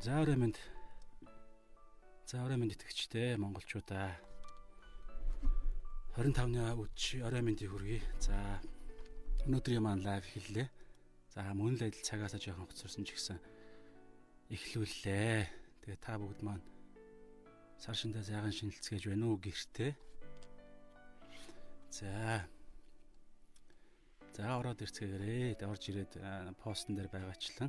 За өрөө минь За орой минь итгэгчтэй монголчуудаа 25-ны өч орой минь хүргэе. За өнөөдрийн маань лайв хэллээ. За мөн л адил цагаасаа жоохон хоцорсон ч гэсэн эхлүүллээ. Тэгээ та бүгд маань сар шиндээ сайхан шинэлцгээж байна уу гэртээ. За. За ороод ирцгээгээрээ. Орж ирээд постн дээр байгаачлан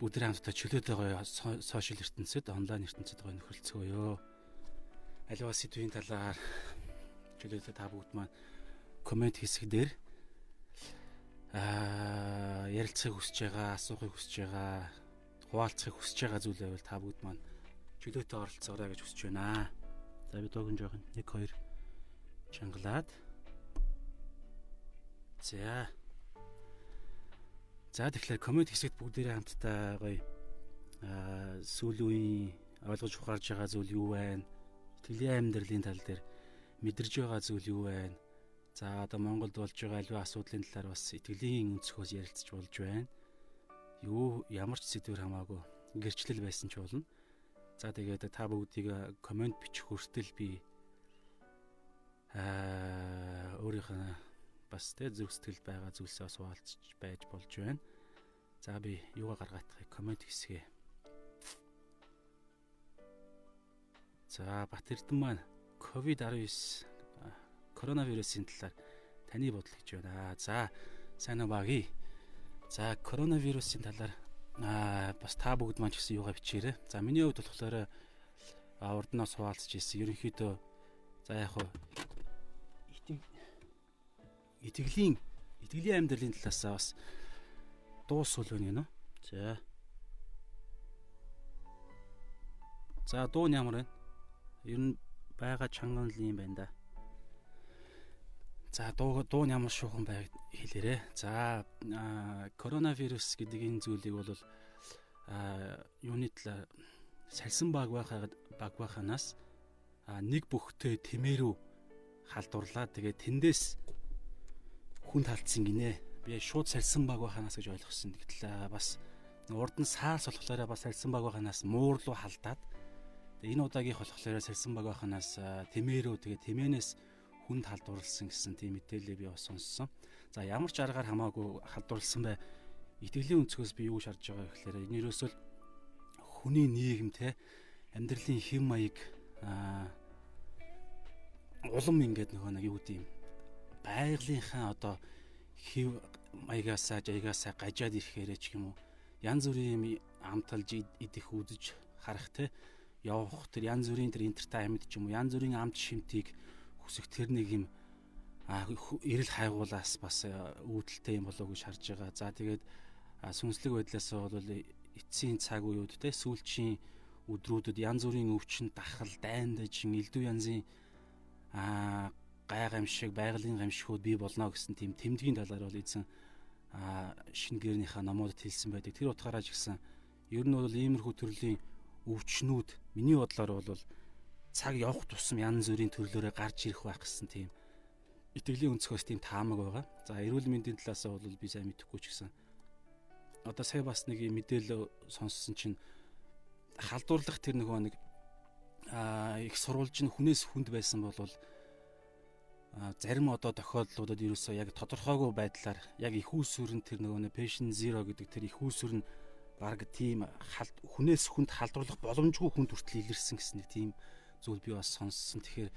бүгд хамтдаа чөлөөтэй гоё сошиал ертөнцид онлайн ертөнцид гоё нөхөрлцгөөё. Аливаа сэдвийн талаар чөлөөтэй та бүгд маань комент хэсэг дээр аа ярилцахыг хүсэж байгаа, асуухыг хүсэж байгаа, хуваалцахыг хүсэж байгаа зүйл байвал та бүгд маань чөлөөтэй оролцоорой гэж хүсэж байна. За би дуугийн жоохон 1 2 чангалаад. За За тэгэхээр комент хэсэгт бүгдээрээ хамтдаа гоё аа сүүлийн ойлгож ухаарж байгаа зүйл юу вэ? Итгэлийн амьдралын тал дээр мэдэрж байгаа зүйл юу вэ? За одоо Монголд болж байгаа аливаа асуудлын талаар бас итгэлийн өнцгөөс ярилцж болж байна. Юу ямар ч сэдвэр хамаагүй гэрчлэл байсан ч болно. За тэгээд та бүгдийг комент бичих хүртэл би аа өөрийнхөө бас тэ зүрх сэтгэлд байгаа зүйлсээ бас хуваалцж байж болж байна. За би юугаа гаргаахыг комент хэсгээ. За Бат Эрдэнэ маань COVID-19 коронавирусын талаар таны бодол гэж байна. За сайн уу багий. За коронавирусын талаар аа бас та бүгд маань ч гэсэн юугаа бичээрэй. За миний хувьд болохоор урднаас хуваалцж ирсэн. Ерөнхийдөө за яг хуу итгэлийн итгэлийн амьдралын талаас бас дуусвал байна гинэ. За. За дуу нь ямар байна? Ер нь байгаа чанган л юм байна да. За дуу дуу нь ямар шуухан байг хэлээрэ. За коронавирус гэдэг энэ зүйлийг бол а юуны талаар салсан баг байхаа баг байханаас нэг бүхтэй тэмээрүү халдварлаа. Тэгээ тэндээс хүн талцсан гинэ. Би шууд сальсан баг байханаас гэж ойлгосон. Гэтэл бас урд нь саарс болохоор бас сальсан баг байханаас муур руу халдаад энэ удаагийнх болохоор сальсан баг байханаас тэмээрөө тэгээ тэмээнээс хүн халдварлсан гэсэн тийм мэдээлэл би бас сонссон. За ямар ч аргаар хамаагүй халдварлсан бай. Итгэлийн өнцгөөс би юу шарж байгаа гэхээр энэ юусэл хүний нийгэм те амьдралын хэм маяг улам ингээд нөгөө нэг юу гэдэм байгалийнхаа одоо хев маягаасаа жаягаасаа гажаад ирэхээрээ ч юм уу янз бүрийн юм амталж идэх үзэж харах те явах тэр янз бүрийн тэр энтертайнмент ч юм уу янз бүрийн амт шимтгийг хүсэх тэр нэг юм эрэл хайгуулаас бас үүдэлтэй юм болоо гэж харж байгаа. За тэгээд сүнслэг байдлаас бол эцсийн цаг үеуд те сүүлчийн өдрүүдэд янз бүрийн өвчин дахал дайндажин элдв янзын а гай гамшиг, байгалийн гамшигуд бий болно гэсэн тийм тэмдгийн талаар бол эзэн шинэ гэрнийхээ номуудад хэлсэн байдаг. Тэр утгаараа ч гэсэн ер нь бол иймэрхүү төрлийн өвчнүүд миний бодлоор бол цаг явах тусам янз бүрийн төрлөөрөө гарч ирэх байх гэсэн тийм итгэлийн өнцгөөс тийм таамаг байгаа. За эрүүл мэндийн талаас бол би сайн мэдэхгүй ч гэсэн одоо сая бас нэг мэдээлэл сонссон чинь халдварлах тэр нөгөө нэг а их сурвалж нь хүнээс хүнд байсан бол зарим одоо тохиолдлуудад ерөөсөө яг тодорхойгүй байдлаар яг их үүсвэр нь тэр нөгөө patient zero гэдэг тэр их үүсвэр нь баг тийм хүнээс хүнд халдварлах боломжгүй хүнд хүртэл илэрсэн гэсэн нэг тийм зүйл би бас сонссон. Тэгэхээр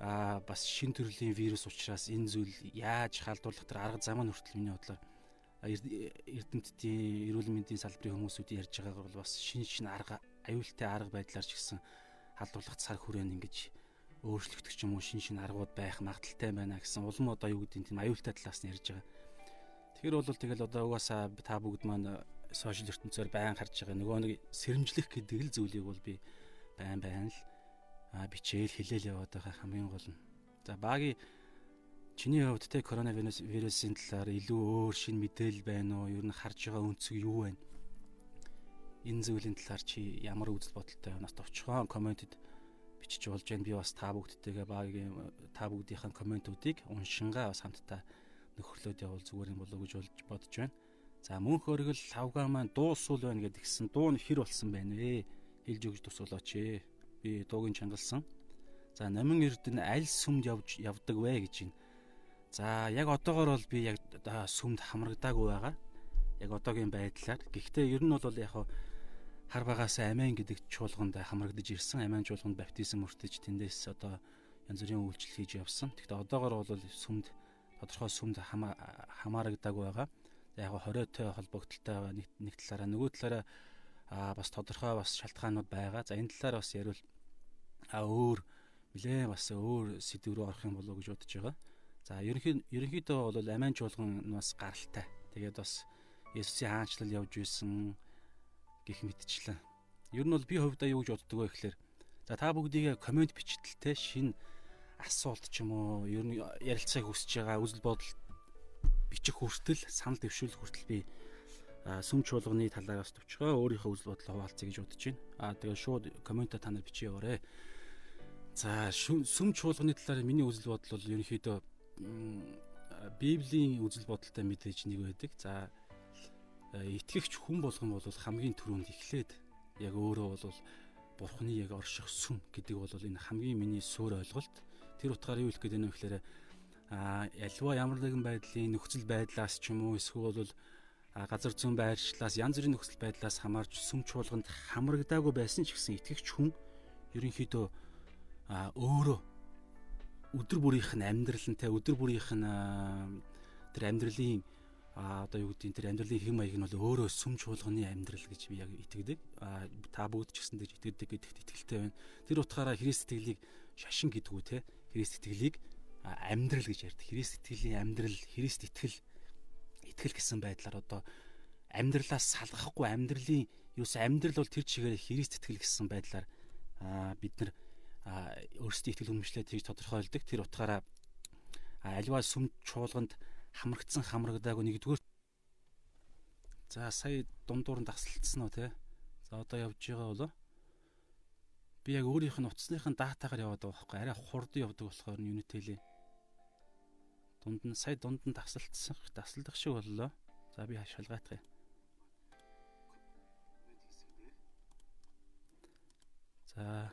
а бас шин төрлийн вирус учраас энэ зүйл яаж халдварлах тэр арга зам нь хүртэл миний бодлоор эрдэмтдийн эрүүл мэндийн салбарын хүмүүсүүд ярьж байгаагаар бол бас шин шин арга аюултай арга байдлаар ч гэсэн халдварлах цар хүрээн ингэж өөрчлөгдөх юм уу шин шин аргууд байх магадaltaй байна гэсэн улам одоо юу гэдэг тийм аюултай талаас нь ярьж байгаа. Тэгэхээр бол тэгэл одоо угаасаа та бүгд маань сошиал ертөнцөөр байн харж байгаа нөгөө нэг сэрэмжлэх гэдэг л зүйлийг бол би байн байн л бичээл хэлээл яваад байгаа хамгийн гол нь. За баги чиний хувьд те коронавирус вирусын талаар илүү өөр шин мэдээлэл байна уу? Ер нь харж байгаа өнцөг юу байна? Энэ зүйлийн талаар чи ямар үзэл бодолтой байна? Нас товчхон комментэд бичиж болж байна. Би бас та бүгдтэйгээ багийн та бүгдийнхээ комментуудыг уншингаа бас хамтдаа нөхөрлөөд явал зүгээр юм болоо гэж болж бодож байна. За мөнх өргөл лавга маань дуусуул байна гэд гисэн дуу нь хэр болсон байна вэ? Хэлж өгч тусуулаач ээ. Би дуугийн чангалсан. За номин эрдэнэ аль сүмд явж явдаг вэ гэж байна. За яг одоогор бол би яг сүмд хамрагдаагүй байгаа. Яг одоогийн байдлаар. Гэхдээ ер нь бол яг хар багаас амин гэдэг чуулганд хамрагдаж ирсэн. Амин чуулганд баптизм өртөж тэндээс одоо янз бүрийн үйлчлэл хийж явсан. Гэхдээ одоогор бол сүмд тодорхой сүмд хамаарагдаагүй байгаа яг хориотой холбогдолтой байгаа нэг нэг талаараа нөгөө талаараа а бас тодорхой бас шалтгаанууд байгаа. За энэ талаар бас ярил а өөр нэлээ бас өөр сэдв рүү орох юм болов уу гэж бодож байгаа. За ерөнхий ерөнхийдөө бол амиан чуулган бас гаралтай. Тэгээд бас Есүсийн хаанчлал явж исэн гих мэдчлэн. Ер нь бол би хувьдаа юу гэж боддог вэ гэхээр за та бүгдийг комент бичтэлтэй шин асуулт ч юм уу ер нь ярилцахыг хүсэж байгаа үзэл бодол бичих хүртэл санал дэвшүүлэх хүртэл би сүм чуулганы талаас төвчгөө өөрийнхөө үзэл бодлоо хуваалцъя гэж бодож байна. Аа тэгээ шууд коммент та нар бичиж яваарэ. За сүм чуулганы талаар миний үзэл бодол бол ерөнхийдөө Библийн үзэл бодолтой мэдээж нэг байдаг. За итгэгч хүн болгон бол хамгийн түрүүнд эхлээд яг өөрөө бол бурхны яг орших сүм гэдэг бол энэ хамгийн миний суур ойлголт. Тэр утгаараа юу хэлэх гээд байна вэ гэхээр а альва ямар нэгэн байдлын нөхцөл байдлаас ч юм уу эсвэл бол газар зүйн байршлаас янз бүрийн нөхцөл байдлаас хамаарч сүм чуулганд хамрагдаагүй байсан ч гэсэн итгэгч хүн ерөнхийдөө өөрөө өдөр бүрийнх нь амьдрал нь те өдөр бүрийнх нь тэр амьдралын а одоо юу гэдэг тэр амьдралын хэм маяг нь бол өөрөө сүм чуулганы амьдрал гэж би яг итгэдэг. А та бүгд ч гэсэн тэгж итгэдэг гэдэгт итгэлтэй байна. Тэр утгаараа Христ итгэлийг шашин гэдэг үү те. Христ итгэлийг амьдрал гэж ярьдаг. Христ итгэлийн амьдрал, Христ итгэл итгэл гэсэн байдлаар одоо амьдралаас салгахгүй амьдралын юус амьдрал бол тэр чигээр Христ итгэл гэсэн байдлаар бид нар өөрсдийн итгэл үнэмшлээ тэгж тодорхойлдог. Тэр утгаараа альва сүм чуулганд хамрагдсан хамрагдаагүй нэгдүгээр За сая дундуур нь тасалдсан уу те. За одоо явж байгаа болоо би яг өөрийнх нь утасныхын датагаар яваад байгаа байхгүй арай хурдан явдаг болохоор нь хэлээ дунд нь сая дунд нь тасалдсан тасалдах шиг боллоо. За би шалгаатах юм. За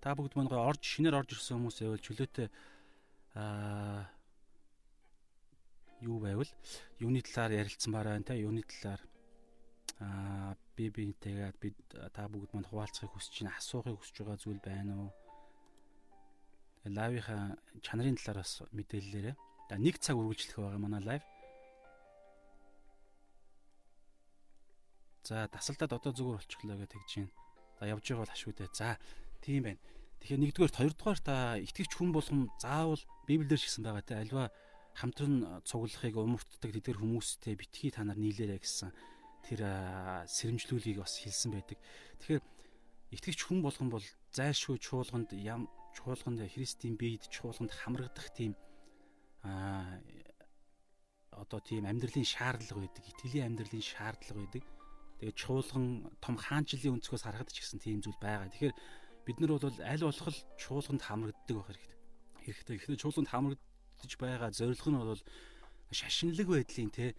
та бүгд мань орж шинээр орж ирсэн хүмүүс байвал чөлөөтэй аа юу байвал юуны талаар ярилцсан бараа те юуны талаар аа би бинтэйгээд бид та бүгд манд хуваалцахыг хүсэж байна асуухыг хүсэж байгаа зүйл байна уу лайвынхаа чанарын талаар бас мэдээллээрээ За нэг цаг үргэлжлэх байгаа манай лайв. За тасалдаад одоо зүгээр болчихлоо гэж тэгж байна. За явж байгаа бол ашгүй дээ. За тийм байна. Тэгэхээр нэгдүгээр хоёрдугаар та итгэвч хүн болгон заавал библиэр шигсэн байгаа те альва хамтран цуглахыг умартдаг тэдгэр хүмүүстэй битгий та нар нийлээрэ гэсэн тэр сэрэмжлүүлгийг бас хэлсэн байдаг. Тэгэхээр итгэвч хүн болгон бол зайлшгүй чуулганд ям чуулганд Христийн биед чуулганд хамрагдах тийм аа одоо тийм амьдралын шаардлага байдаг, итгэлийн амьдралын шаардлага байдаг. Тэгээд чуулган том хаанчлалын өнцгөөс харахад ч гэсэн тийм зүйл байгаа. Тэгэхээр бид нар бол аль болох л чуулганд хамрагддаг байх хэрэгтэй. Хэрэгтэй. Гэхдээ чуулганд хамрагдаж байгаа зорилго нь бол шашинлаг байдлын те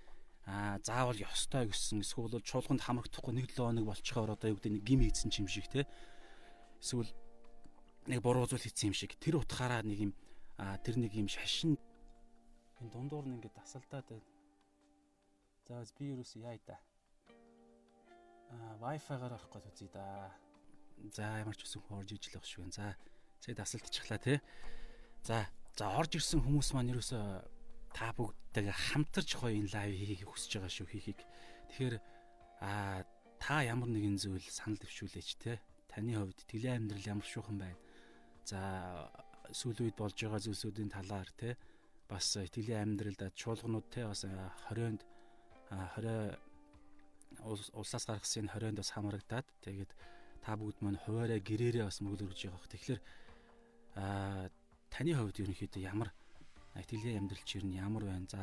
а заавал ёстой гэсэн эсвэл чуулганд хамрагдахгүй нэг 7 хоног болчихоор одоо юу гэдэг нэг гим хийсэн юм шиг те эсвэл нэг буруу зүйл хийсэн юм шиг тэр утгаараа нэг юм тэр нэг юм шашин энэ дундуур нь ингээд тасалдаад байна. За би юус яа да. Аа Wi-Fi-гаар авах гээд үзье да. За ямар ч үсэн орж ижил байх шиг байна. За сая тасалдчихлаа тий. За за орж ирсэн хүмүүс маань юусоо та бүгдтэйгээ хамтарч гоё энэ лайв хийхийг хүсэж байгаа шүү хийхийг. Тэгэхээр аа та ямар нэгэн зүйл санал дэвшүүлээч те. Таны хувьд итгэлийн амьдрал ямар шуухан байна. За сүүл үед болж байгаа зүйлсүүдийн талаар те бас итгэлийн амьдралд чуулганууд те бас 20-нд 20 улсаас гаргасан 20-нд бас хамрагдаад тэгээд та бүгд маань хуваараа гэрээрээ бас мөглөр гэж байгаа. Тэгэхээр а таны хувьд ерөнхийдөө ямар итгэлийн амьдрал чир нь ямар байна? За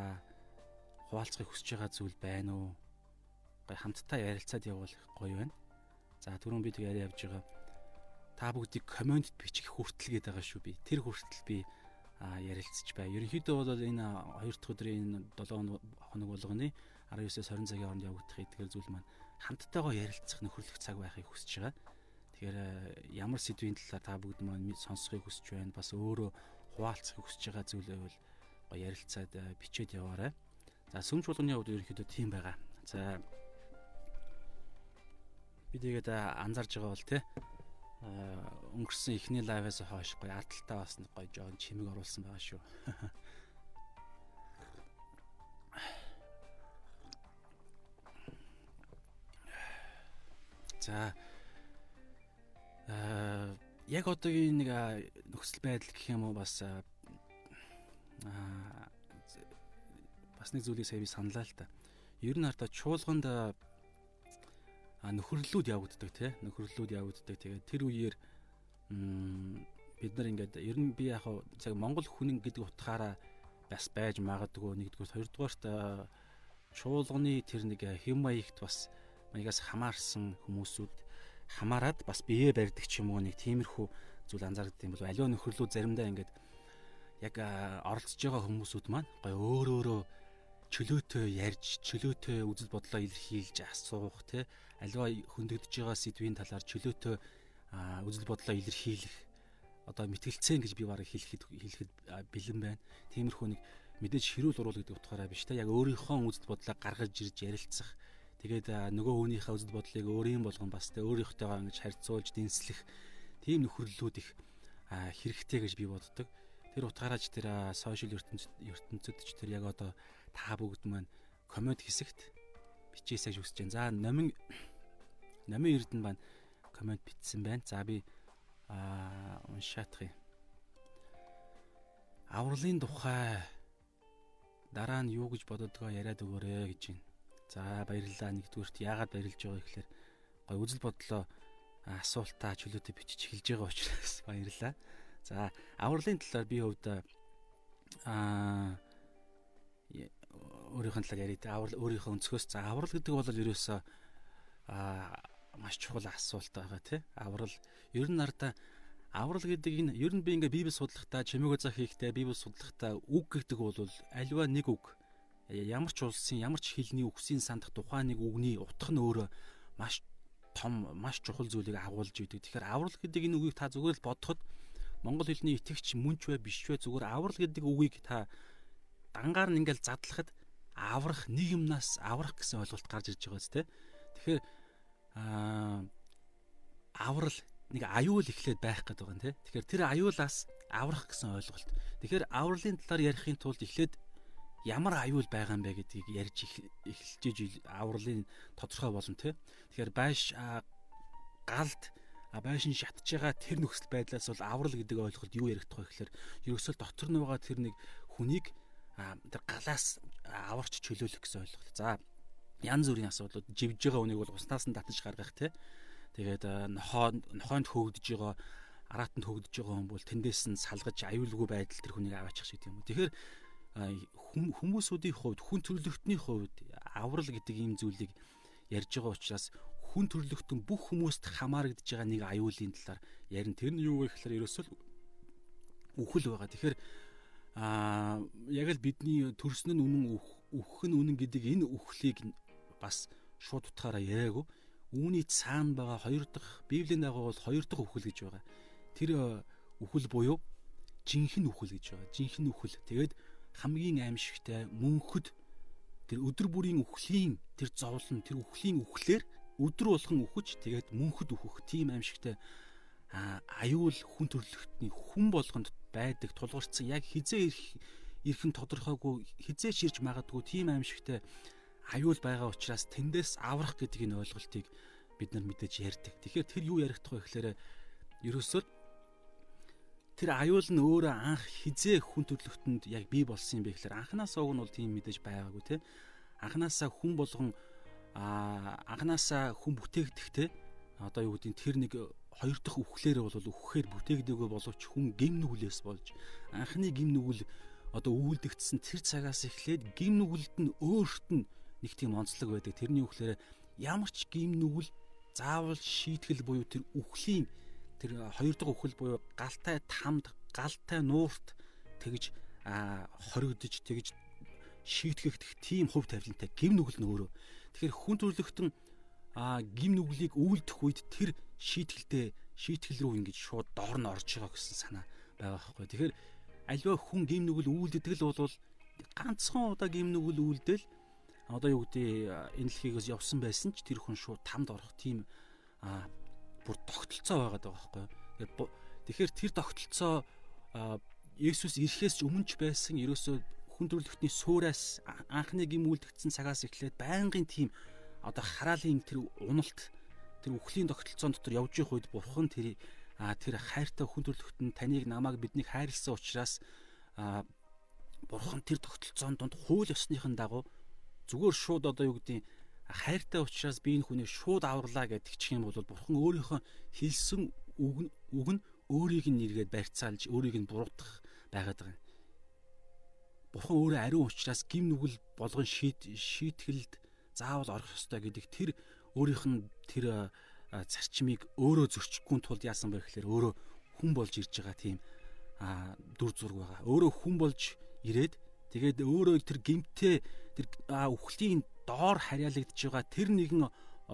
хуваалцахыг хүсэж байгаа зүйл байна уу? Гай хамтдаа ярилцаад явбал гоё байна. За түрүүн би тэг яриа явж байгаа. Та бүгдийг коммент бичих хүртэл гээд байгаа шүү би. Тэр хүртэл би ярилцж бай. Ерөнхийдөө бол энэ хоёр дахь өдрийн 7 хоног болгоны 19-с 20 цагийн хооронд явагдах эдгээр зүйл маань хамттайгаа ярилцах нөхөрлөх цаг байхыг хүсэж байгаа. Тэгэхээр ямар сэдвийн талаар та бүгд маань сонсохыг хүсэж байна. Бас өөрөө хуваалцахыг хүсэж байгаа зүйлээ бол гоё ярилцаад бичээд яваарай. За сүмж болгоны хувьд ерөнхийдөө тийм байгаа. За бид игээд анзарж байгаа бол тий өнгөрсөн ихний лайваас хойш гоё ардталтаа бас гоё жоон чимэг оруулсан байгаа шүү. За яг одоогийн нэг нөхцөл байдал гэх юм уу бас аа бас нэг зүйлийг сая би саналаа л та. Ер нь хардаа чуулганд нөхөрлөлүүд явагддаг тий нөхөрлөлүүд явагддаг тэгээд тэр үеэр бид нар ингээд ер нь би яг цаг Монгол хүнэн гэдэг утгаараа бас байж магадгүй нэгдүгээр хоёрдугаарт чуулганы тэр нэг хэм маягт бас маягаас хамаарсан хүмүүсүүд хамаарад бас бие барьдаг ч юм уу нэг тиймэрхүү зүйл анзаардаг юм бол аливаа нөхөрлүүд заримдаа ингээд яг оролцож байгаа хүмүүсүүд маань гой өөр өөрөө чөлөөтэй ярьж чөлөөтэй үзэл бодлоо илэрхийлж асуух тий аливаа хөндөгдөж байгаа сэдвийн талаар чөлөөтэй үзэл бодлоо илэрхийлэх одоо мэтгэлцэн гэж би барыг хэлэхэд хэлэхэд бэлэн байна. Тиймэрхүү нэг мэдээж хэрүүл уруул гэдэг утгаараа биш та яг өөрийнхөө үзэл бодлоо гаргаж ирж ярилцах. Тэгээд нөгөө хүнийхээ үзэл бодлыг өөрийн болгон бас тэ өөрийнхтэйгээ ингэж харьцуулж дэнслэх тийм нөхөрлөлүүд их хэрэгтэй гэж би боддог. Тэр утгаараач тэр сошиал ертөнцид ч тэр яг одоо та бүгд маань коммент хэсэгт бичээсэй гэж хүсэж байна. За номин номин эрдэнэ байна коммент бичсэн байна. За би аа уншаадах юм. Авралын тухай дараа нь юу гэж бододгоо яриад өгөөрэй гэж байна. За баярлалаа. Нэгдүгürt яагаад баярлж байгаа гэхээр гой үзэл бодлоо. Асуултаа чөлөөтэй бичиж эхэлж байгаа учраас баярлалаа. За авралын талаар би хувьд аа өөрийнхөө талаар яриад аврал өөрийнхөө өнцгөөс. За аврал гэдэг бол ерөөсөө аа маш чухал асуулт байгаа тий аврал ер нь нарда аврал гэдэг энэ ер нь би ингээ библи судлахтаа чимээгөө зах хийхдээ библи судлахтаа үг гэдэг бол альва нэг үг ямар ч улсын ямар ч хэлний үгсийн сандах тухайн нэг үгний утга нь өөрөө маш том маш чухал зүйлийг агуулж идэг. Тэгэхээр аврал гэдэг энэ үгийг та зүгээр л бодоход монгол хэлний итгэгч мөнч бай биш бай зүгээр аврал гэдэг үгийг та дангаар нь ингээл задлахад аврах нэг юмнаас аврах гэсэн ойлголт гарч ирж байгаа зү тэ. Тэгэхээр аа аврал нэг аюул эхлээд байх гэдэг байгаа юм тэ. Тэгэхээр тэр аюулаас аврах гэсэн ойлголт. Тэгэхээр авралын талаар ярихын тулд эхлээд ямар аюул байгаа юм бэ гэдгийг ярьж эхэлж авралын тодорхой болно тэ. Тэгэхээр байш галд байшин шатж байгаа тэр нөхцөл байдлаас бол аврал гэдэг ойлголт юу яригдах вэ гэхээр ерөөсөө дотор нь байгаа тэр нэг хүнийг тэр галаас аварч чөлөөлөх гэсэн ойлголт. За янз бүрийн асуудлууд живж байгаа үнийг бол уснаас нь татаж гаргах тий. Тэгээд нохоо нохоонд хөөгдөж байгаа араатанд хөөгдөж байгаа хүн бол тэндээс нь салгаж аюулгүй байдал тэр хүнийг аваачих шиг юм. Тэгэхээр хүмүүсүүдийн хувьд хүн төрөлхтний хувьд аврал гэдэг ийм зүйлийг ярьж байгаа учраас хүн төрөлхтөн бүх хүмүүст хамаарагдж байгаа нэг аюулын талаар ярин тэр нь юу вэ гэхээр ерөөсөл үхэл байгаа. Тэгэхээр а яг л бидний төрсөн нь үнэн үхэх нь үнэн гэдэг энэ үхлийг бас шууд утгаараа яриагүй. Үүний цаана байгаа хоёр дахь Библийн дагуу бол хоёр дахь үхэл гэж байгаа. Тэр үхэл буюу жинхэнэ үхэл гэж байгаа. Жинхэнэ үхэл. Тэгээд хамгийн аимшигтай мөнхөд тэр өдөр бүрийн үхлийн тэр зовлон тэр үхлийн үхлээр өдөр болгон үхэж тэгээд мөнхөд үхэх тийм аимшигтай аюул хүн төрлөختний хүн болгонд байдаг тулгарсан яг хизээ ирэх ирэх нь тодорхойгүй хизээ ширж магадгүй тийм аимшигтай аюул байгаа учраас тэндээс аврах гэдэг энэ ойлголтыг бид нар мэдээж ярьдаг. Тэгэхээр тэр юу яригдах вэ гэхээр ерөөсөө тэр аюул нь өөрөө анх хизээ хүн төрлөختөнд яг бий болсон юм бэ гэхээр анханасаа уг нь бол тийм мэдээж байгаагүй те. Анханасаа хүн болгон анханасаа хүн бүтээгдэх те. Одоо юу гэдэг тэр нэг хоёр дахь үхлээр бол үхэхээр бүтээгдээгүй боловч хүн гим нүглээс болж анхны гим нүгэл одоо үүлдэгдсэн тэр цагаас эхлээд гим нүгэлд нь өөрт нь нэг тийм онцлог байдаг. Тэрний үхлээр ямар ч гим нүгэл заавал шийтгэл буюу тэр үхлийн тэр хоёр дахь үхэл буюу галтай тамд галтай нуурт тэгж хоригдож тэгж шийтгэх тийм хувь тавилантай гим нүгэл нь өөрөө. Тэгэхээр хүн төрлөختөн гим нүглийг үйлдэх үед тэр шийтгэлтэй шийтгэл рүү ингэж шууд доор нь орж байгаа гэсэн санаа байгаа байхгүй. Тэгэхээр альва хүн гим нүгэл үйлддэг л бол ганцхан удаа гим нүгэл үйлдэл одоо юу гэдэг энэ дэлхийгээс явсан байсан ч тэр хүн шууд тамд орох тийм бүр тогтолцоо байгаад байгаа байхгүй юу. Тэгэхээр тэр тогтолцоо Есүс ирэхээс ч өмнө ч байсан ерөөсөө хүндрүүлэгтний суураас анхны гим үлдгдсэн цагаас эхлээд байнгын тийм одоо хараалын тэр уналт тэр үхлийн тогтолцоон дотор явж их үед бурхан тэр тэр хайртай хүндрүүлэгтэн таныг намааг биднийг хайрлсан учраас бурхан тэр тогтолцоон донд хууль ёсныхын дагуу зүгээр шууд одоо юу гэдгийг хайртай учраас би энэ хүнийг шууд авралаа гэдэг юм бол бурхан өөрийнхөө хэлсэн үг үг нь өөрийг нь нэргээд барьцаалж өөрийг нь буруутгах байгаад байгаа юм. Бурхан өөрөө ариун учраас гим нүгэл болгон шийт шийтгэлд заавал орох ёстой гэдэг тэр өөрийнх нь тэр зарчмыг өөрөө зөрчихгүй тулд яасан бэ гэхээр өөрөө хүн болж ирж байгаа тийм дүр зураг байгаа. Өөрөө хүн болж ирээд тэгээд өөрөө тэр гимтээ тэр үхлийн доор харьяалагдж байгаа тэр нэгэн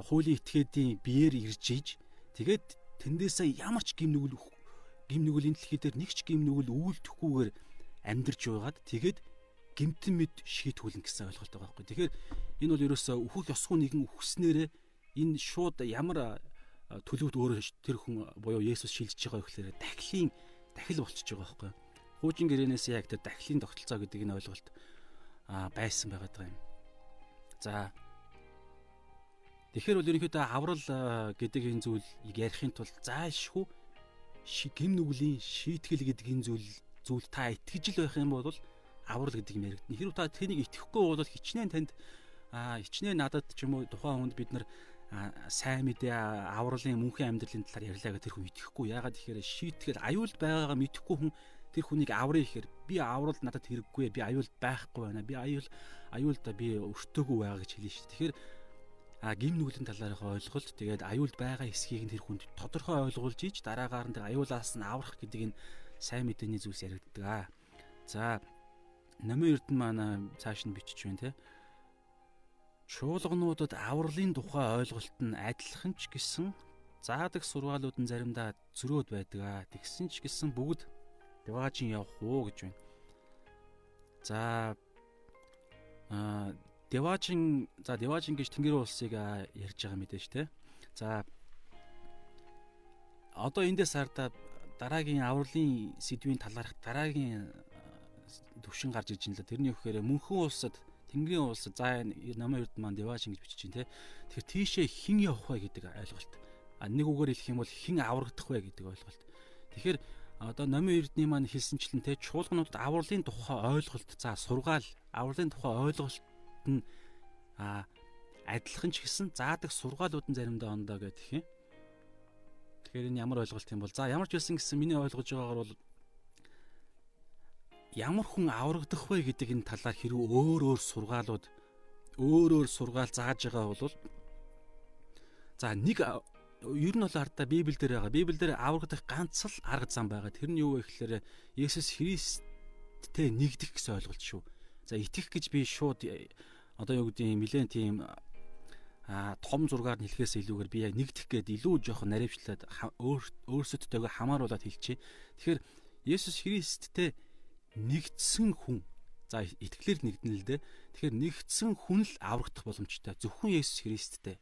хуулийн этгээдийн биеэр ирж иж тэгээд тэндээсээ ямар ч гим нүгэл гим нүгэл энэ дэлхий дээр нэг ч гим нүгэл үйлдэхгүйгээр амьдарч байгаад тэгээд гимтэн мэд шийтгүүлнэ гэсэн ойлголт байгаа байхгүй. Тэгэхээр энэ бол ерөөсөө өөхөх ёсгүй нэгэн үхснээрээ энэ шууд ямар төлөвд өөрөө тэр хүн буюу Есүс шилжиж байгаа гэхээр дахлын дахил болчихж байгаа байхгүй. Хуучин гэрээнээс яг тэр дахлын тогтолцоо гэдэг энэ ойлголт байсан байгаа юм. За Тэгэхээр бол ерөнхийдөө аврал гэдэг энэ зүйлийг ярихын тулд заашгүй гим нүглийн шийтгэл гэдэг энэ зүйл зүйл та итгэж л байх юм бол аврал гэдэг юм яригдана. Хэрвээ та тэнийг итгэхгүй бол хичнээн танд хичнээн надад ч юм уу тухайн хүнд бид нар сайн мэдээ авралын мөнхийн амьдралын талаар ярьлаа гэх тэр хүн итгэхгүй. Яагаад тэгэхээр шийтгэл аюулд байгаагаа мэдэхгүй хүн тэр хүнийг аврыг ихээр би аврал надад хэрэггүй би аюул байхгүй байна. Би аюул аюулда би өртөөгүй байгаа гэж хэлнэ шүү. Тэгэхээр а гим нүглийн талаарх ойлголт тэгээд аюулд байгаа эсхийг нь тэр хүнд тодорхой ойлгуулж ийж дараагаар нь аюулаас нь аврах гэдэг энэ сайн мэдээний зүйлс яригддаг. За номын эрдэнэ маань цааш нь бичиж байна те. Чуулгануудад авралын тухай ойлголт нь адилхан ч гэсэн заадаг сургаалууд нь заримдаа зөрөөд байдаг. Тэгсэн ч гэсэн бүгд Деважин явах уу гэж байна. За аа Деважин за Деважин гэж Тэнгэр улсыг ярьж байгаа мэдээж те. За одоо эндээс хардаа дараагийн авралын сэдвийн талаарх дараагийн төвшин гарч иж л тэрний өгөхээр мөнхөн улсад Тэнгэрийн улсад за намын эрд маань Деважин гэж бичиж байна те. Тэгэхээр тийшээ хэн явах вэ гэдэг ойлголт. А нэг үгээр хэлэх юм бол хэн аврагдах вэ гэдэг ойлголт. Тэгэхээр одоо номын эрдний маань хэлсэнчлэн те чуулгануудад авралын тухай ойлголт за сургаал авралын тухай ойлголт нь а адилхан ч гэсэн заадаг сургаалууд нь заримдаа ондоо гэдэг юм. Тэгэхээр энэ ямар ойлголт юм бол за ямар ч байсан гэсэн миний ойлгож байгаагаар бол ямар хүн аврагдах вэ гэдэг энэ талаар хэрэг өөр өөр сургаалууд өөр өөр сургаал зааж байгаа бол за нэг ер нь бол ардаа Библиэл дээр байгаа. Библиэл дээр аврагдах ганц л арга зам байгаа. Тэр нь юу вэ гэхээр Есүс Христтэй нэгдэх гэсэн ойлголт шүү. За итгэх гэж би шууд одоо юу гэдэг юм нэлээд тийм а том зургаар нь хэлэхээс илүүгээр би яг нэгдэх гээд илүү жоохон наривчлаад өөрсөдтэйгээ хамааруулад хэлчихье. Тэгэхээр Есүс Христтэй нэгдсэн хүн за итгэлээр нэгдэнэ л дээ. Тэгэхээр нэгдсэн хүн л аврагдах боломжтой. Зөвхөн Есүс Христтэй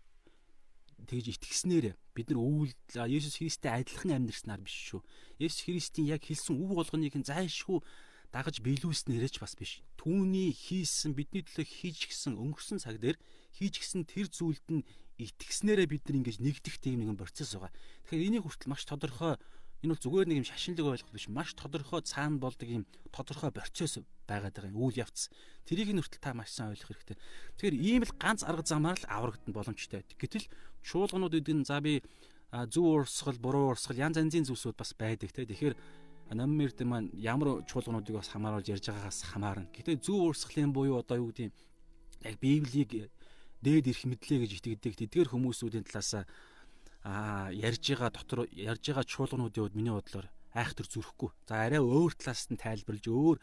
тэгж итгэснээр бид нар өвөл Есүс Христтэй адилхан амьдрснаар биш шүү. Есүс Христийн яг хэлсэн үг болгоныг нь зайлшгүй дагаж биелүүлснээрээ ч бас биш. Түүний хийсэн бидний төлөө хийж гисэн өнгөрсөн цаг дээр хийж гисэн тэр зүйлд нь итгэснээрээ бид нар ингэж нэгдэх тийм нэгэн процесс байгаа. Тэгэхээр энийг хүртэл маш тодорхой энэ бол зүгээр нэг юм шашинлаг ойлголт биш маш тодорхой цаана болдог юм тодорхой процесс байгаад байгаа юм үйл явц. Тэрийг нь хүртэл та маш сайн ойлгох хэрэгтэй. Тэгэхээр ийм л ганц арга замаар л аврагдана боломжтой. Гэтэл чуулганууд гэдэг нь за би зөв урсгал, буруу урсгал янз янзын зүйлсүүд бас байдаг те. Тэгэхээр Намын эрдэм маань ямар чуулгануудыг бас хамааруулж ярьж байгаагаас хамаарна. Гэтэ зөв урсгалын буюу одоо юу гэдэг яг Библийг дээд ирэх мэдлээ гэж итгэдэг тэдгээр хүмүүсүүдийн талаас аа ярьж байгаа дотор ярьж байгаа чуулгануудын хувьд миний бодлоор айхтар зүрхгүй. За арай өөр талаас нь тайлбарлаж өөр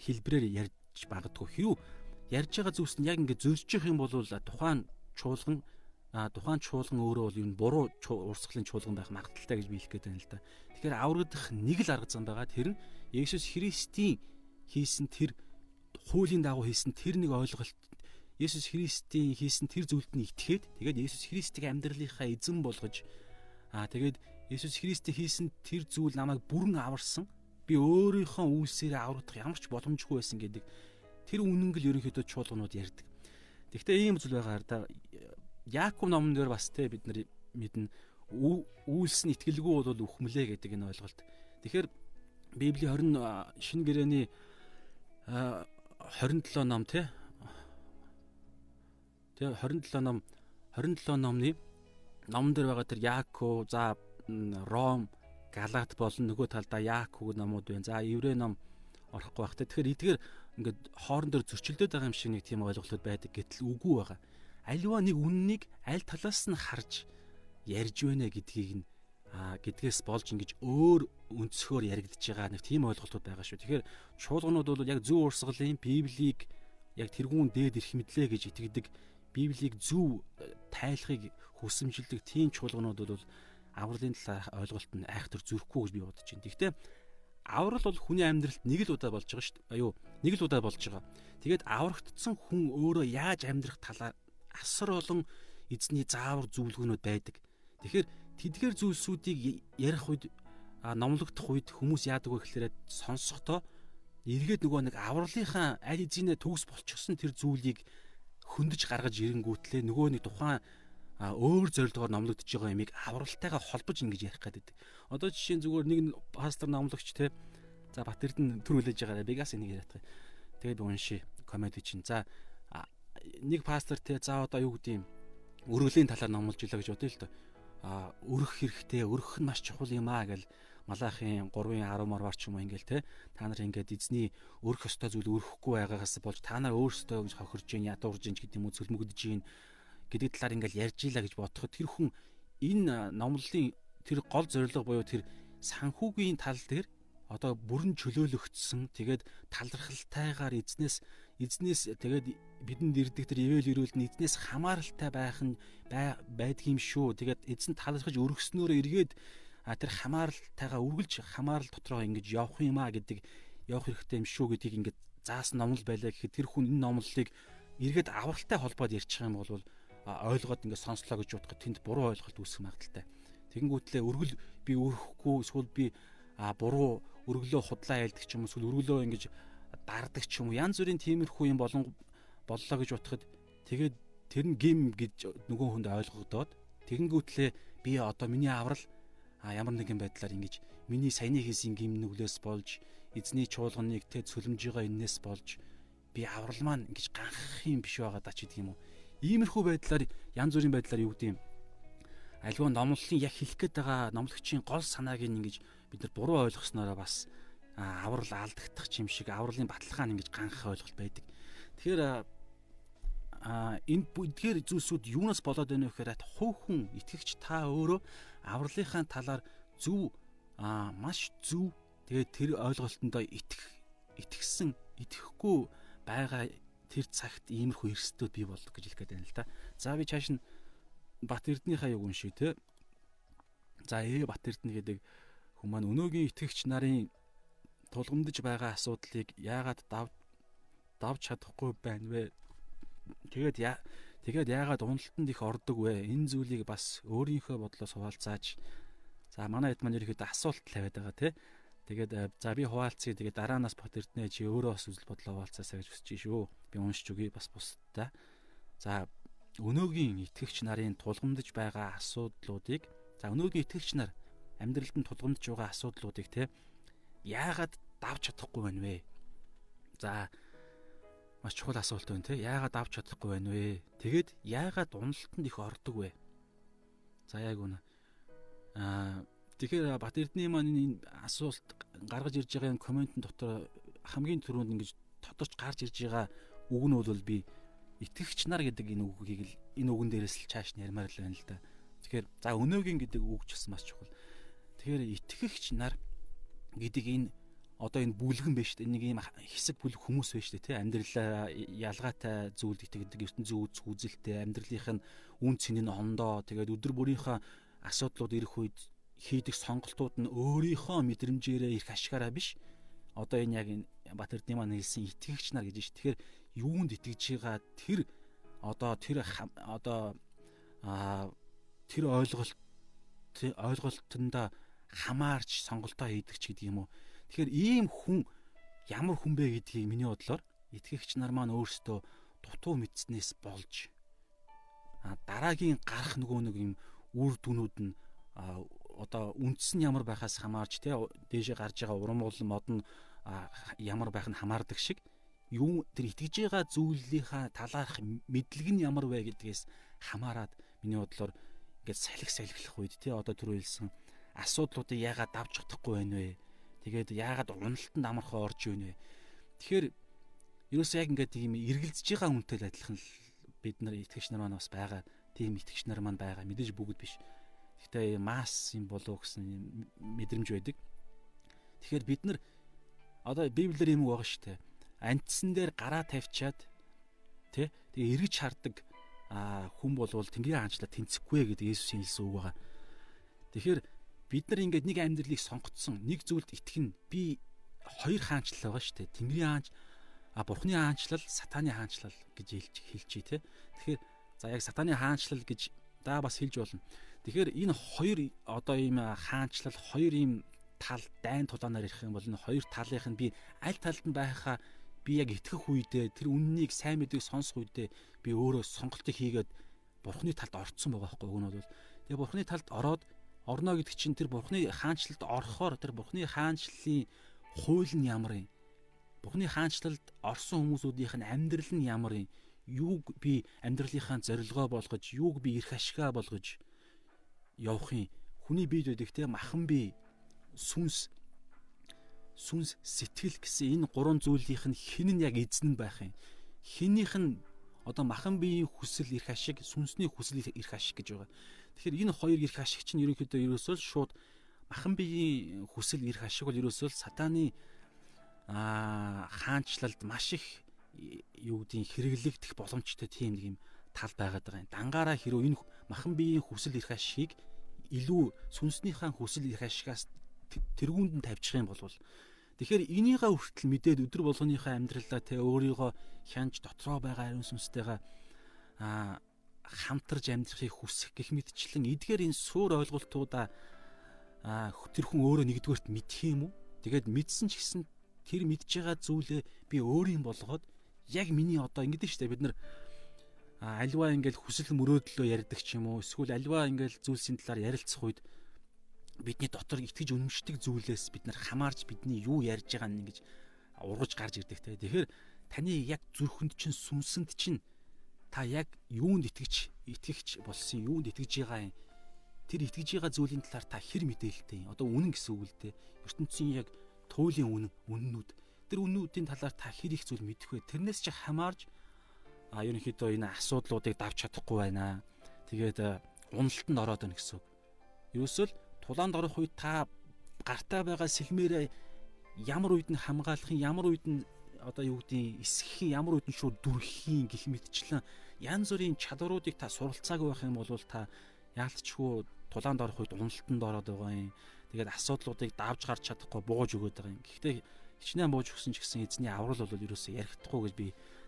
хэлбрээр ярьж магадгүй. Хэрв ярьж байгаа зүйлс нь яг ингээд зөрж явах юм бол тухайн чуулган а тухайн чуулган өөрөө бол юу буруу урсгалын чуулган байх магадaltaй гэж би хэлэх гээд байна л да. Тэгэхээр аврагдах нэг л арга зам байгаа. Тэр нь Есүс Христийн хийсэн тэр хуулийн дагуу хийсэн тэр нэг ойлголт Есүс Христийн хийсэн тэр зүйлд нь итгээд тэгээд Есүс Христийг амьдралынхаа эзэн болгож аа тэгээд Есүс Христийн хийсэн тэр зүйл намайг бүрэн аварсан. Би өөрийнхөө үйлсээрээ аврагдах ямар ч боломжгүй байсан гэдэг тэр үнэнгэл ерөнхийдөө чуулганууд ярьдаг. Гэхдээ ийм зүйл байгаа да Яаков номон дээр бас те бид нар мэднэ үйлс нь итгэлгүй бол үхмэлээ гэдэг энэ ойлголт. Тэгэхээр Библийн 20 шинэ гэрээний 27 ном те Тэгээ 27 ном 27 номны номон дээр байгаа тэр Яаков, за Ром, Галат болон нөгөө талдаа Яаков номууд байна. За Еврей ном орохгүй байх. Тэгэхээр эдгээр ингээд хоорон дээр зөрчилдөд байгаа юм шиг нэг тийм ойлголтууд байдаг гэтэл үгүй байгаа. Аливаа нэг үннийг аль талаас нь харж ярьж байна гэдгийг нь а гэдгээс болж ингэж өөр өнцгөр яригдж байгаа нэг тийм ойлголтууд байгаа шүү. Тэгэхээр чуулганууд бол яг зөв урсгалын Библийг яг тэрүүн дээд ирэх мэдлээ гэж итгэдэг Библийг зөв э, тайлахыг хүсэмжилдэг тийм чуулганууд бол авралын талаар ойлголт нь айхтар зүрхгүй гэж би бодож байна. Гэхдээ аврал бол хүний амьдралд нэг л удаа болж байгаа шүү дээ. Аюу нэг л удаа болж байгаа. Тэгээд аврагдсан хүн өөрөө яаж амьдрах талаар асар олон эзний заавар зөвлөгөөнүүд байдаг. Тэгэхээр тэдгээр зүйлсүүдийг ярих үед номлогдох үед хүмүүс яадаг вэ гэхээр сонсохдоо эргээд нөгөө нэг авралынхаа аль эзэнэ төгс болчихсон тэр зүйлийг хөндөж гаргаж ирэнгүүтлээ нөгөө нэг тухайн а өөр зорилгоор номлогдож байгаа ямиг авралтайгаа холбож ингэж ярих гэдэг. Одоо жишээ нь зүгээр нэг пастор номлогч те за Бат Эрдэнэ төр хүлээж байгаа Бегас энийг яриад байгаа. Тэгээд би уншия комеди чинь. За нэг пастор те за одоо юу гэдэг юм өргөлийн талаар номлож илаа гэж бодъё л доо. А өрөх хэрэгтэй, өрөх нь маш чухал юм аа гэл малахын 3-ын 10 марвар ч юм уу ингээл те та нар ингээд эзний өрөх ёстой зүйл өрөхгүй байгаагаас болж та нар өөрсдөө гэж хохирж гин ядуурж гин гэдэг юм уу цөлмөгдөж гин гэдэг талаар ингээл ярьж ийла гэж бодоход тэр хүн энэ номлолын тэр гол зорилго буюу тэр санхүүгийн тал дээр одоо бүрэн чөлөөлөгдсөн тэгээд талархалтайгаар эзнээс эзнээс тэгээд бидэнд ирдэг тэр ивэл ирүүл нь эзнээс хамааралтай байх нь байдгийм шүү. Тэгээд эзэн талархаж өргөснөөрөө эргээд тэр хамааралтайгаа үргэлж хамаарал дотроо ингэж явах юм а гэдэг явах хэрэгтэй юм шүү гэдгийг ингээд заасан номлол байлаа гэхэд тэр хүн энэ номлолыг эргээд авралтай холбоод ярьчих юм бол ойлгоод ингээд сонслоо гэж бодоход тэнд буруу ойлголт үүсэх магадaltaй. Тэгэнгүүтлээ өргөл би өрөхгүй эсвэл би буруу өргөлөө худлаа ялдаг ч юм уу эсвэл өргөлөө ингэж дардаг ч юм уу янз бүрийн тиймэрхүү юм болон боллоо гэж бодоход тэгээд тэр нь гим гэж нөгөө хүнд ойлгогдоод тэгэнгүүтлээ би одоо миний аврал а ямар нэгэн байдлаар ингэж миний саяны хийсэн гимнүглээс болж эзний чуулганыг тэ цөлмж байгаа энэс болж би аврал маань ингэж ганх юм биш байгаа даа ч гэдэг юм уу. Иймэрхүү байдлаар янз бүрийн байдлаар юу гэдэг юм. Альва номлолын яг хэлэх гээд байгаа номлогчийн гол санааг ингэж бид нар буруу ойлгоснороо бас аврал алдагдах юм шиг авралын баталгаа нь ингэж ганх ойлголт байдаг. Тэгэхээр а энэ бүдгээр зүйлсүүд юунаас болоод байна вэ гэхээр хувь хүн итгэгч та өөрөө авралынхаа талаар зөв аа маш зөв тэгээд тэр ойлголтондоо итгэх итгэсэн итгэхгүй байгаа тэр цагт иймэрхүү эрсдүүд бий болдог гэж хэлэх гээд байна л да. За би чааш нь Бат Эрдэнийхаа юг уншия те. За ээ Бат Эрдэнэ гэдэг хүмүүс маань өнөөгийн итгэгч нарын тулгамдж байгаа асуудлыг яагаад дав давж чадахгүй байна вэ? Тэгээд яа Тэгээд яагаад уналтанд их ордог вэ? Энэ зүйлийг бас өөрийнхөө бодлоос хуваалцааж за манай хэд маань ерөөхдөө асуулт тавиад байгаа тий. Тэгээд э, за би хуваалцъя. Тэгээд дараанаас бот эрдэнэ чи өөрөө бас үзэл бодлоо хуваалцаасаа гэж хүсэж шүү. Би уншиж өгье бас бусдаа. За өнөөгийн итгэгч нарын тулгамдж байгаа асуудлуудыг за өнөөгийн итгэгч нар амьдралд нь тулгамдж байгаа асуудлуудыг те яагаад давж чадахгүй байна вэ? За маш чухал асуулт байна те. Яагаад авч чадахгүй байна вэ? Тэгээд яагаад уналтанд их ордог вэ? За яг үнэ. Аа тэгэхээр Бат Эрдэнэ маань энэ асуулт гаргаж ирж байгаа энэ комментэн дотор хамгийн түрүүнд ингэж тодорч гарч ирж байгаа үг нь бол би итгэгч нар гэдэг энэ үгийг л энэ үгэн дээрээс л чааш нь ярмаар л байна л да. Тэгэхээр за өнөөгийн гэдэг үг ч бас маш чухал. Тэгэхээр итгэгч нар гэдэг энэ одоо энэ бүлгэн биш үү? Нэг ийм хэсэг бүлэг хүмүүс шүү дээ, тий? Амьдралаа ялгаатай зүйл итгэдэг, ертөнцийн үз үзэлтэй, амьдралынх нь үн цэнийн ондоо, тэгээд өдөр бүрийнхээ асуудлууд ирэх үед хийдэг сонголтууд нь өөрийнхөө мэдрэмжээрээ ирэх ашгаараа биш. Одоо энэ яг Батэрдийн маань хэлсэн итгэгч нар гэж байна. Тэгэхээр юунд итгэж байгаа тэр одоо тэр одоо тэр ойлголт ойлголтондоо хамаарч сонголтоо хийдэг ч гэдэг юм уу. Тэгэхээр ийм хүн ямар хүн бэ гэдгийг миний бодлоор итгэгч нар маань өөрсдөө дутуу мэдснээс болж дараагийн гарах нөгөө нэг юм үр дүнүүд нь одоо үндэс нь ямар байхаас хамаарч те дээшээ гарч байгаа урам болон мод нь ямар байх нь хамаардаг шиг юу тэр итгэж байгаа зүйлийнхаа талаарх мэдлэг нь ямар вэ гэдгээс хамаарад миний бодлоор ингээд салхи салхилах үед те одоо түр хэлсэн асуудлуудыг яагаад давж чадахгүй байна вэ? Тэгээд яагаад уналтанд амархаа орж ийнэ вэ? Тэгэхээр ерөөсөө яг ингээд тийм эргэлзэж байгаа хүнтэй л адилхан бид нар итгэгч нар маань бас байгаа. Тийм итгэгч нар маань байгаа. Мэдээж бүгд биш. Гэхдээ масс юм болов гэсэн мэдрэмж байдаг. Тэгэхээр бид нар одоо библиэр юм байгаа шүү дээ. Антсан дээр гараа тавьчаад тий тэгээ эргэж хардаг хүн болвол Тэнгэрийн хаанчлаа тэнцэхгүй гэдэг Есүсийн хэлсэн үг байгаа. Тэгэхээр бид нар ингээд нэг амьдралыг сонгоцсон, нэг зүйлд итгэн би хоёр хаанчлал байгаа шүү дээ. Тэнгэрийн хаанч а Бурхны хаанчлал, сатааны хаанчлал гэж хэлж хэлчихье те. Тэгэхээр за яг сатааны хаанчлал гэж даа бас хэлж болно. Тэгэхээр энэ хоёр одоо ийм хаанчлал, хоёр ийм тал дайн тулаанаар ярих юм бол энэ хоёр талынх нь би аль талд нь байхаа би яг итгэх үедээ тэр үннийг сайн мэдгийг сонсох үедээ би өөрөө сонголтыг хийгээд бурхны талд орцсон байгаа байхгүй юу? Энэ бол тэгээ бурхны талд ороод орно гэдэг чинь тэр бурхны хаанчлалд орохоор тэр бурхны хаанчлалын хууль нь ямар юм? Бурхны хаанчлалд орсон хүмүүсүүдийнх нь амьдрал нь ямар юм? Юуг би амьдралынхаа зорилгоо болгож, юуг би эрх ашигаа болгож явах юм? Хүний бие дэдэг те махан бие сүнс сүнс сэтгэл гэсэн энэ гурван зүйлийнх нь хин нь яг эзэн байх юм. Хинийх нь одоо махан биеийн хүсэл эрх ашиг, сүнсний хүсэл эрх ашиг гэж байгаа. Тэгэхээр энэ хоёр эрх ашиг чинь ерөнхийдөө ерөөсөө шууд махан биеийн хүсэл эрх ашиг бол ерөөсөө сатааны аа хаанчлалд маш их юу гэдгийг хэрэглэгдэх боломжтой тийм нэг юм тал байгаад байгаа юм. Дангаараа хэрвээ энэ махан биеийн хүсэл эрх ашигыг илүү сүнснийхаа хүсэл эрх ашигаас тэргүүнд нь тавьчих юм бол тэгэхээр энийгээ хүртэл мэдээд өдөр болгоныхаа амьдралаа тэ өөрийгөө хянж дотроо байгаа ариун сүнстэйгээ а хамтарж амьдрахыг хүсэх гэх мэтчлэн эдгээр энэ суур ойлголтуудаа тэр хүн өөрөө нэгдүгээрт мэдэх юм уу? Тэгээд мэдсэн ч гэсэн тэр мэдж байгаа зүйлээ би өөрийн болгоод яг миний одоо ингэдэж штэ бид нар альва ингээл хүсэл мөрөөдлөө ярьдаг ч юм уу эсвэл альва ингээл зүйлсийн талаар ярилцах үед бидний дотор итгэж үнэмшдэг зүйлээс бид нар хамаарч бидний юу ярьж байгааг нь ингэж ургаж гарч ирдэг те. Тэгэхээр таны яг зүрхэнд чинь сүнсэнд чинь та яг юунд итгэж итгэгч болсон юунд итгэж байгаа юм? Тэр итгэж байгаа зүйлийн талаар та хэр мэдээлэлтэй? Одоо үнэн гэсэн үг л дээ ертөнцийн яг туйлын үнэн үннүүд тэр үннүүдийн талаар та хэр их зүйл мэдэх вэ? Тэрнээс чи хамаарж а ерөнхийдөө энэ асуудлуудыг давж чадахгүй байна. Тэгээд уналтанд ороод байна гэсэн үг. Ерөөсөл тулаанд орох үед та гартаа байгаа сэлмээрээ ямар үед нь хамгаалахын ямар үед нь одоо юу гэдгийг эсэхийн ямар үед нь шууд дүрхийн гих мэтчлэн янз бүрийн чадваруудыг та суралцаагүй байх юм бол та яалтчгүй тулаанд орох үед уналтанд ороод байгаа юм. Тэгээд асуудлуудыг давж гарч чадахгүй бууж өгöd байгаа юм. Гэхдээ хичнээн бууж өгсөн ч гэсэн эзний аврал бол ерөөсөө ярихдаггүй гэж би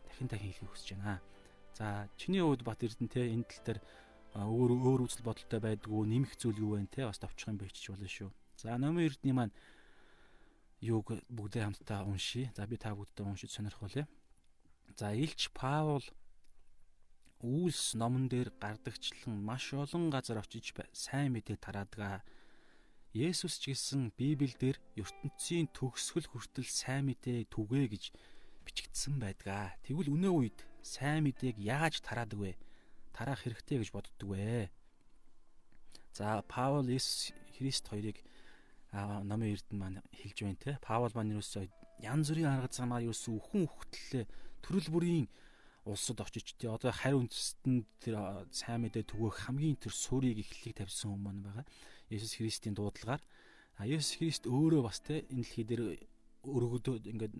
дахин дахин хэлхийг хүсэж байна. За чиний хувьд Бат Эрдэнэ те энэ тал дээр өөр өөр үзэл бодолтой байдгүй нэмэх зүйл юу вэ те бас товчхон бичиж болно шүү. За номын эрдний маань юуг бүгдээ хамтдаа уншия. За би та бүгдээ уншиж сонирхолъё. За Илч Паул Үйлс номон дээр гардагчлан маш олон газар очиж сайн мэдээ тараадаг. Есүс ч гэсэн Библиэлд ертөнцийн төгсгөл хүртэл сайн мэдээ түгээ гэж бичигдсэн байдаг. Тэгвэл өнөө үед сайн мэдээг яаж тараадаг вэ? Тараах хэрэгтэй гэж боддог вэ. За Паул Есүс Христ хоёрыг номын эрдэнэ маань хэлж байна те. Паул маань юусоо янз бүрийн арга замаар юусэн үхэн хөхтлээ төрөл бүрийн улсад очиж тий одоо харь үндэстэн тэр сайн мэдээ түгөх хамгийн тэр суурийг эхлэлийг тавьсан хүмүүс маань байгаа. Есүс Христийн дуудлагаар Есүс Христ өөрөө бас те энэ дэлхий дээр өргөдөө ингээд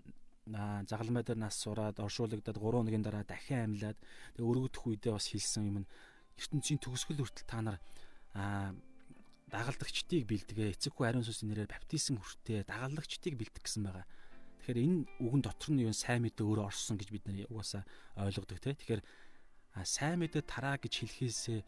загалмай дээр нас сураад оршуулгадаад 3 хоногийн дараа дахин амьлаад тэгээ өргөдөх үедээ бас хэлсэн юм нь ертөнцийн төгсгөл хүртэл та нар дагалдагчдыг бэлдгээ эцэг хүү ариун сүнсийн нэрээр баптизм хүртээ дагалдагчдыг бэлдэх гэсэн байгаа. Тэгэхээр энэ үгэн дотор нь юу сайн мэдээ өөрөө орсон гэж бид нар угаасаа ойлгодог те. Тэгэхээр сайн мэдээ тараа гэж хэлхээсээ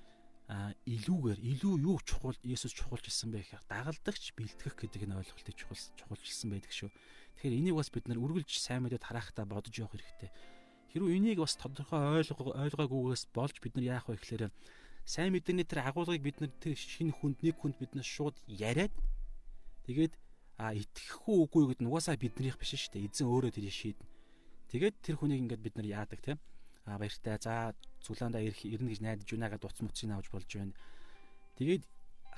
илүүгээр илүү юу чухал Есүс чухалчилсан бэ гэхээр дагалдагч бэлтгэх гэдэг нь ойлголтыг чухал чухалчилсан байдаг шүү. Тэгэхээр энийг бас бид нар үргэлж сайн мэдээ тараахтаа бодож явах хэрэгтэй. Хэрвээ энийг бас тодорхой ойлгоо ойлгоогүйгээс болж бид нар яах вэ гэхээр сайн мэдээний тэр агуулгыг бид нар тэр шинэ хүнд нэг хүнд бид нар шууд яриад тэгээд а итгэх үү үгүй гэдэг нь угаасаа биднийх биш шүү дээ. Эзэн өөрөө тэрийг шийднэ. Тэгээд тэр хүнийг ингээд бид нар яадаг тийм а баяртай за цуглаандаа ирэх ирнэ гэж найдаж байна гэдэг утас муцыг авч болж байна. Тэгээд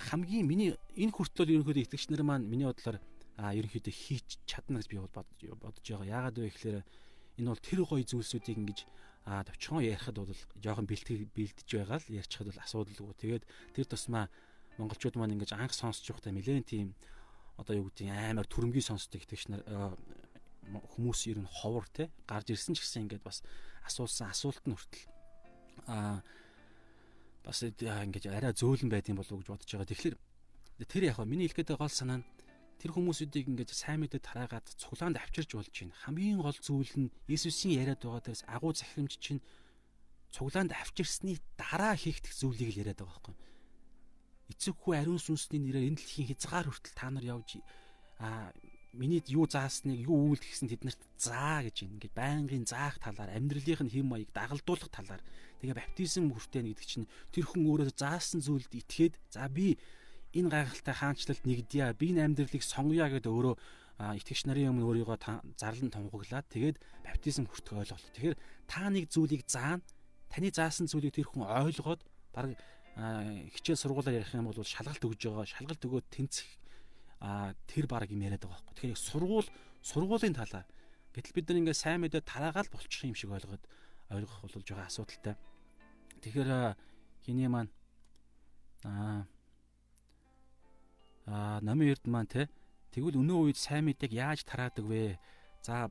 хамгийн миний энэ хүртэл ерөнхийдөө итгэгч нар маань миний бодлоор а ерөнхийдөө хийч чадна гэж би бодож бодож байгаа. Яагаад вэ гэхээр энэ бол тэр гоё зүйлсүүдийг ингэж а товчхон ярихад бол жоохон бэлтгэж бэлдэж байгаа л ярьчихад бол асуудалгүй. Тэгээд тэр тусмаа монголчууд маань ингэж анх сонсч явахдаа нэлээд тийм одоо юу гэдэг амар түрэмгий сонсдог итгэгч нар хүмүүс ер нь ховор те гарч ирсэн ч гэсэн ингээд бас асуусан асуулт нь хүртэл аа бас ингэж арай зөөлөн байдсан болов уу гэж бодож байгаа. Тэгэхээр тэр яг миний хэлэх гэдэг гол санаа нь тэр хүмүүсүүдийг ингэж сайн мэдээ тараагаад цуглаанд авчирч болж байна. Хамгийн гол зүйл нь Иесусийн яриад байгаа дээрс агуу захирамж чинь цуглаанд авчирсны дараа хийгдэх зүйлийг л яриад байгаа байхгүй. Эцэг хүү ариун сүнсний нэрээр энэ дэлхийн хязгаар хүртэл та нар явж а миний юу заасныг юу үйлдэх гэсэн тэднэрт заа гэж. Ингээд байнгын заах талаар амьдралынх нь хэм маяг дагалдуулах талаар тэгээ баптизм хүртэнэ гэдэг чинь тэр хүн өөрөө заасан зүйлд итгээд за би энэ гайхалтай хаанчлалд нэгдъя. Би энэ амьдралыг сонгоё гэдээ өөрөө итгэгч нарын өмнө өөрийгөө зарлан тунхаглаад тэгээд баптизм хүртэх ойлголт. Тэгэхээр та нэг зүйлийг заана. Таны заасан зүйлийг тэр хүн ойлгоод баг хичээл сургуулаар ярих юм бол шалгалт өгж байгаа. Шалгалт өгөөд тэнцэх тэр баг юм яриад байгаа байхгүй. Тэгэхээр сургуул сургуулийн талаа гэтэл бид нар ингээ сайн мэдээ тараагаал болчих юм шиг ойлгоод ойлгох болж байгаа асуудалтай. Тэгэхээр хиний маань аа аа намын эрд маань те тэгвэл өнөө үед сайн мэдээг яаж тараадаг вэ? За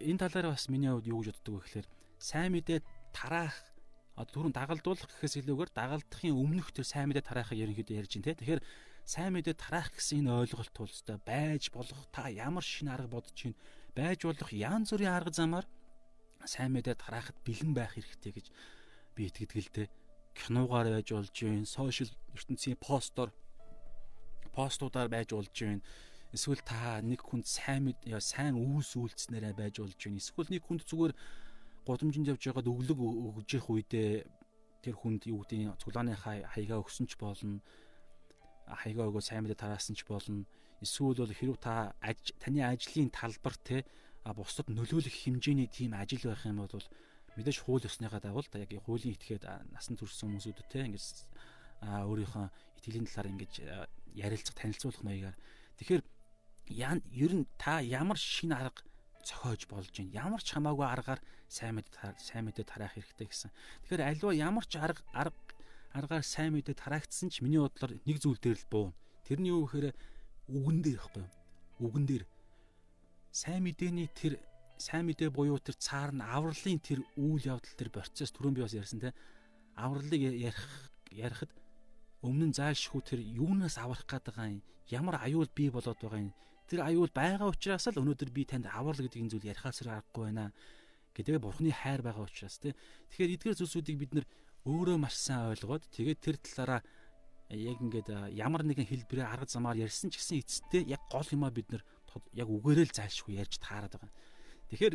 энэ талаар бас миний хувьд юу гэж боддог вэ гэхээр сайн мэдээ тараах түрүүн дагалдуулах гэхээс илүүгээр дагалдахын өмнөх тэр сайн мэдээ тараахыг ерөнхийдөө ярьж байна те. Тэгэхээр сайн мэдээ тараах гэсэн энэ ойлголт тулстай байж болох та ямар шинэ арга бодож чинь байж болох янз бүрийн арга замаар сайн мэдээ тараахад бэлэн байх хэрэгтэй гэж би итгэдэг л дээ. Киногаар байж болж юм, сошиал ертөнцийн постоор постуудаар байж болж юм. Эсвэл та нэг хүнд сайн сайн үүс үйлцснээрээ байж болж юм. Эсвэл нэг хүнд зүгээр гудамжинд явж байгаад өглөг өгж явах үедээ тэр хүнд юу гэдэг нь цуглааны хаягаа өгсөн ч болно хаягаа өгөө сайн мэдээ тараасан ч болно. Эсвэл бол хэрв та таны ажлын талбар те бусдад нөлөөлөх хэмжээний тийм ажил байх юм бол мэдээж хууль ёсныхаа дагуу та яг хуулийн этгээд насан турш хүмүүсүүдэд те ингэж өөрийнхөө итгэлийн талаар ингэж ярилцах танилцуулах маягаар тэгэхээр ер нь та ямар шинэ арга цохиож болж байна. Ямар ч хамаагүй аргаар сайн мэдээ сайн мэдээ тараах хэрэгтэй гэсэн. Тэгэхээр альва ямар ч арга арга аргаар сайн мэдээ тараагдсан ч миний бодлоор нэг зүйл дээр л буу. Тэрний юу гэхээр үгэн дээр ихгүй юу? Үгэн дээр сайн мэдээний тэр сайн мэдээ буюу тэр цаар нь авралын тэр үйл явдал тэр процесс түрүүн би бас ярьсан те авралыг ярих ярихад өмнө нь заашгүй тэр юунаас аврах гээд байгаа юм ямар аюул бий болоод байгаа юм тэр аюул байгаа учраас л өнөөдөр би танд аврал гэдэг энэ зүйл ярихаас аргагүй байна гэдэг бурхны хайр байгаа учраас те тэгэхээр эдгээр зүйлсүүдийг бид нэр өөрөө маш сайн ойлгоод тэгээд тэр талаараа яг ингээд ямар нэгэн хэлбэрээр арга замаар ярьсан ч гэсэн эцэстээ яг гол юмаа бид нэр яг үгээрээ л зайлшгүй ярьж таарад байгаа. Тэгэхээр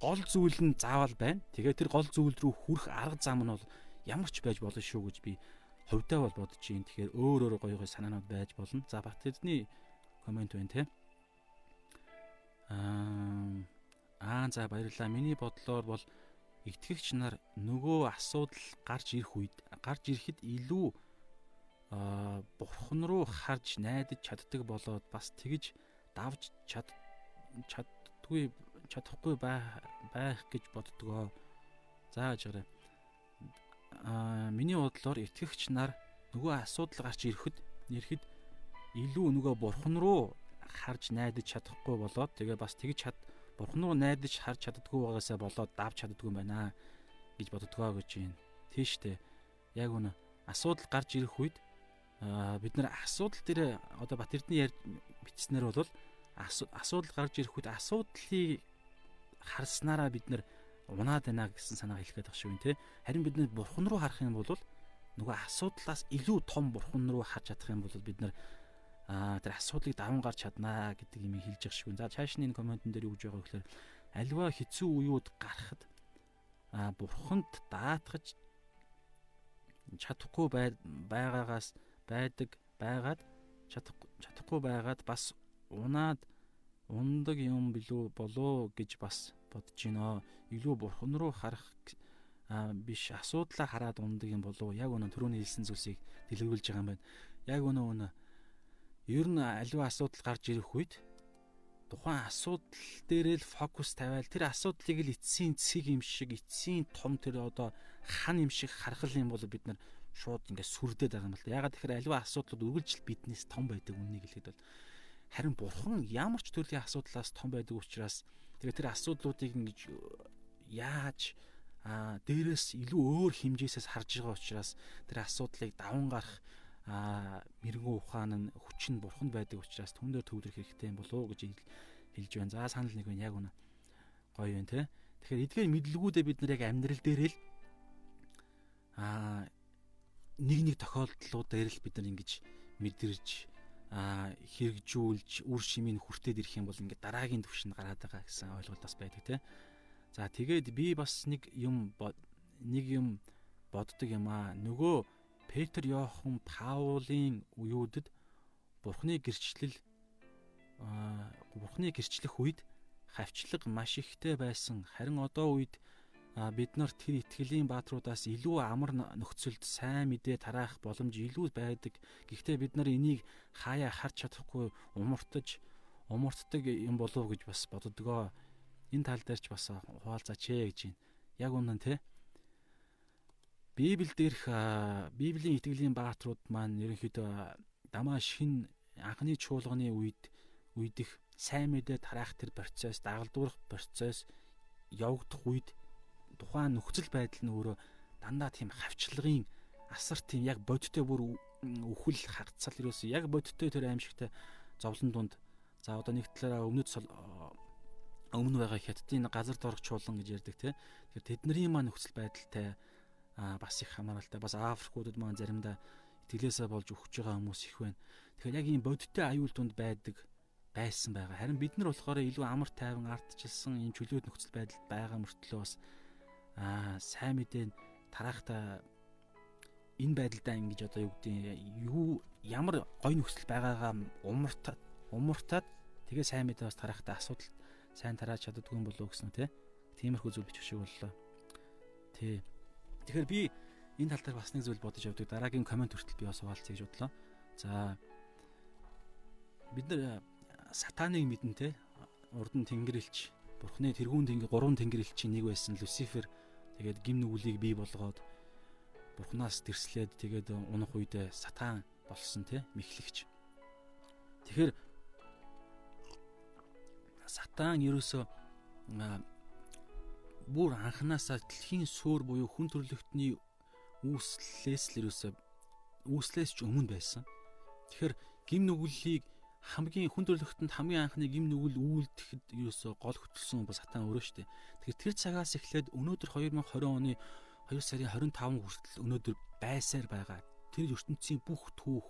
гол зүйл нь заавал байна. Тэгээд тэр гол зүйл рүү хүрэх арга зам нь бол ямар ч байж болно шүү гэж би хувьдаа бол бодож юм. Тэгэхээр өөр өөр гоё гоё санаанууд байж болно. За бат тэдний комент байна те. Аа аа за баярлалаа. Миний бодлоор бол итгэгч нар нөгөө асуудал гарч ирэх үед гарч ирэхэд илүү а бурхан руу харж найдаж чаддаг болоод бас тэгж давж чад чаддгүй чадахгүй байх гэж боддгоо. За жаарэ. Миний бодлоор итгэгч нар нөгөө асуудал гарч ирэхэд ирэхэд илүү нөгөө бурхан руу харж найдаж чадахгүй болоод тэгээ бас тэгж чад бурхан руу найдаж харж чаддгүй байгаасаа болоод давж чаддгүй юм байна гэж боддгоо гэж байна. Тийштэй. Яг үнэ асуудал гарч ирэх үед бид нар асуудал дээр одоо Батэрдний ярьж бичснээр бол асуудал гарч ирэх үед асуудлыг харснараа бид нар унаад байна гэсэн санаа хэлэхэд байх шүү нэ. Харин бид нар бурхан руу харах юм бол нөгөө асуудлаас илүү том бурхан руу харж чадах юм бол бид нар аа тэр асуудлыг даван гарч чаднаа гэдэг юм хэлж явах шүү. За цаашны энэ комментэн дээр юу гэж байгаа гэхээр альва хэцүү үеуд гарахад аа бурханд даатгаж чадахгүй байгаагаас байдаг байгаад чадахгүй байгаад бас унаад ундаг юм билүү болоо гэж бас бодож байна. Илүү бурхан руу харах биш асуудлаа хараад ундаг юм болоо яг өнөө түрүүний хэлсэн зүйлсийг дэлгэрүүлж байгаа юм байна. Яг өнөө өнөө ер нь аливаа асуудал гарч ирэх үед тухайн асуудал дээрээ л фокус тавиал тэр асуудлыг л эцсийн цэг юм шиг эцсийн том тэр одоо хан юм шиг харах юм бол бид нар шууд ингээд сүрдээд байгаа юм л да. Ягаад тэгэхээр аливаа асуудлууд үргэлжил биднээс том байдаг үннийг хэлэхэд бол Харин бурхан ямар ч төрлийн асуудлаас том байдаг учраас тэгээ тэр асуудлуудыг ингэж яаж а дээрээс илүү өөр хэмжээсээс харж байгаа учраас тэр асуудлыг даван гарах а мэрэгэн ухаан нь хүч нь бурханд байдаг учраас түн дээр төвлөрөх хэрэгтэй юм болоо гэж хэлж байна. За санал нэг байна яг үнэ. Гоё юм те. Тэгэхээр эдгээр мэдлгүүдээ бид нар яг амьдрал дээр л а нэг нэг тохиолдлууд дээр л бид нар ингэж мэдэрч хэрэгжүүлж үр шимийг хүртээд ирэх юм бол ингээд дараагийн түвшинд гараад байгаа гэсэн ойлголт бас байдаг те. За тэгээд би бас нэг юм нэг юм боддог юм аа. Нөгөө Петр Йохан Паулын үеүүдэд Бурхны гэрчлэл Бурхны гэрчлэх үед хавчлаг маш ихтэй байсан. Харин одоо үед бид нар тэр итгэлийн баатруудаас илүү амар нөхцөлд сайн мэдээ тараах боломж илүү байдаг. Гэхдээ бид нар энийг хаяа харж чадахгүй умартаж умартдаг юм болов гэж бас боддгоо. Энэ тал дээр ч бас хуваалцаач ээ гэж байна. Яг үнэн те. Библиэл дээрх Библийн итгэлийн баатрууд маань ерөнхийдөө дамаа шин анхны чуулганы үед үедх сайн мэдээ тараах тэр процесс, дагалдуулах процесс явагдах үед тухайн нөхцөл байдал нь өөрөө дандаа тийм хавчлагын асар тийм яг бодиттой бүр өхөл хагцал ерөөсөө яг бодиттой тэр аимшигтай зовлон дунд за одоо нэг талаараа өмнөд өмнө байгаа хятадын газар дорох чуулган гэж ярьдаг те. Тэгэхээр тэдний маань нөхцөл байдалтай бас их хамааралтай бас африкуудад маань заримдаа итгэлээсээ болж өгч байгаа хүмүүс их байна. Тэгэхээр яг ийм бодиттой аюул тунд байдаг байсан байгаа. Харин бид нар болохоор илүү амар тайван ардчилсан энэ чөлөөт нөхцөл байдалд байгаа мөртлөө бас аа сайн мэдээ тараахта энэ байдалдаа ингэж одоо юу гэдэг юу ямар гой нөхцөл байгаагаа умартаад умартаад тэгээ сайн мэдээ бас тараахта асуудал сайн тарааж чаддгүй юм болов гэсэн тий. Тиймэрхүү зүйл бичих шиг боллоо. Тий. Тэгэхээр би энэ тал дээр бас нэг зүйл бодож явдаг. Дараагийн комент хүртэл би бас хуваалцъя гэж бодлоо. За бид нар сатаныг мэднэ те урд нь тэнгэрэлч бурхны тэргүүн тэнгэр гурван тэнгэрэлчийн нэг байсан Люцифер Тэгээд гим нүглийг бий болгоод Бурханаас тэрслээд тэгээд унах үедээ сатан болсон тий мэхлэгч. Тэгэхээр сатан ерөөсөө бүр анханасаа дэлхийн суур буюу хүн төрлөختний үүслээс л ерөөсөө үүслээс ч өмнө байсан. Тэгэхээр гим нүглийг хамгийн хүн төрлөختөнд хамгийн анхны гим нүгэл үүлдэхэд юусоо гол хөтлсөн бас сатан өөрөө штэ. Тэгэхээр тэр цагаас эхлээд өнөөдөр 2020 оны 2 сарын 25 хүртэл өнөөдөр байсаар байгаа. Тэр ертөнцийн бүх түүх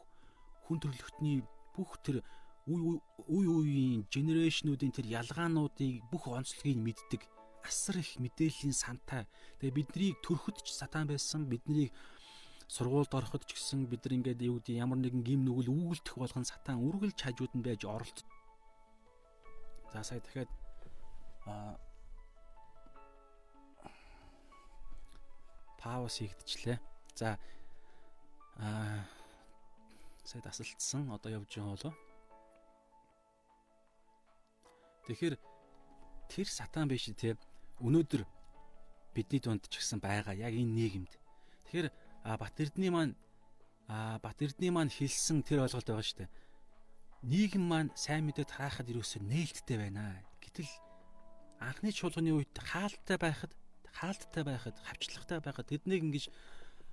хүн төрлөختний бүх тэр үе үеийн генерашнуудын тэр ялгаануудыг бүх онцлогийг мэддэг асар их мэдээллийн сантай. Тэгээ биднийг төрөхөд ч сатан байсан, биднийг сургуульд ороход ч гэсэн бид нар ингээд юу гэдэг ямар нэгэн гим нүгэл үүгэлдэх болгон сатан үргэлж хажууд нь байж оролт. За сая дахиад а пауз хийгдчихлээ. За а сая тасалдсан одоо явж байгаа болоо. Тэгэхээр тэр сатан биш те өнөөдөр бидний дунд ч гэсэн байгаа яг энэ нийгэмд. Тэгэхээр а Бат Эрдний маань а Бат Эрдний маань хэлсэн тэр ойлголт байгаа шүү дээ. нийгэм маань сайн мэдээ тараахад юусоо нээлттэй байна. Гэтэл анхны чуулганы үед хаалттай байхад хаалттай байхад хавчлагтай байхад тэднийг ингэж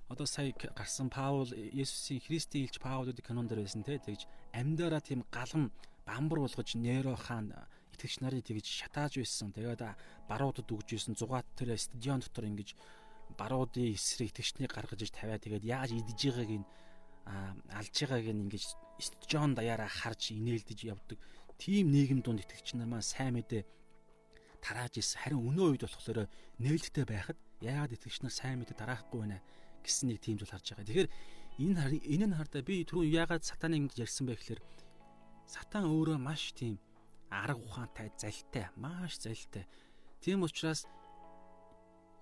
одоо сая гарсан Паул Есүсийн Христийн илч Паулуудын канон дээр байсан те тэгж амьдараа тийм галан бамбар болгож Неро хаан итгэгч нарыг тэгж шатааж байсан. Тэгээд баруудад өгж исэн зугаат тэр стадион дотор ингэж баруудын эсрэг итгэгчнийг гаргаж иж тавиа тэгээд яаж идэж байгааг нь алж байгааг нь ингэж стадион даяараа харж инээлдэж явдаг. Тим нийгэм донд итгэгч нар маань сайн мэдээ тарааж ирсэн. Харин өнөө үед болохоор нээлттэй байхад яагаад итгэгч нар сайн мэдээ тараахгүй байна гэсэн нэг тийм зүйл харж байгаа. Тэгэхээр энэ энэ нь хардаа би түрүү яагаад сатаны ингэж ярьсан бэ гэхээр сатан өөрөө маш тийм арга ухаантай, залтай, маш залтай. Тийм учраас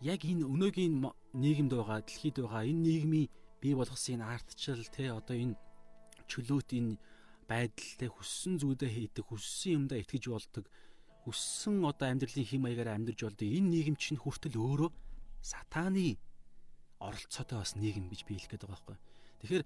яг энэ өнөөгийн нийгэмд байгаа, дэлхийд байгаа энэ нийгмийн бий болгосон энэ ардчил те одоо энэ чөлөөт энэ байдал те хүссэн зүйлээ хийдэг, хүссэн юмдаа итгэж болдог, хүссэн одоо амьдралын хэм маягаар амьдарч болдог энэ нийгэм чинь хүртэл өөрөө сатааны оролцоотой бас нийгэм гэж биелэх гээд байгаа байхгүй. Тэгэхээр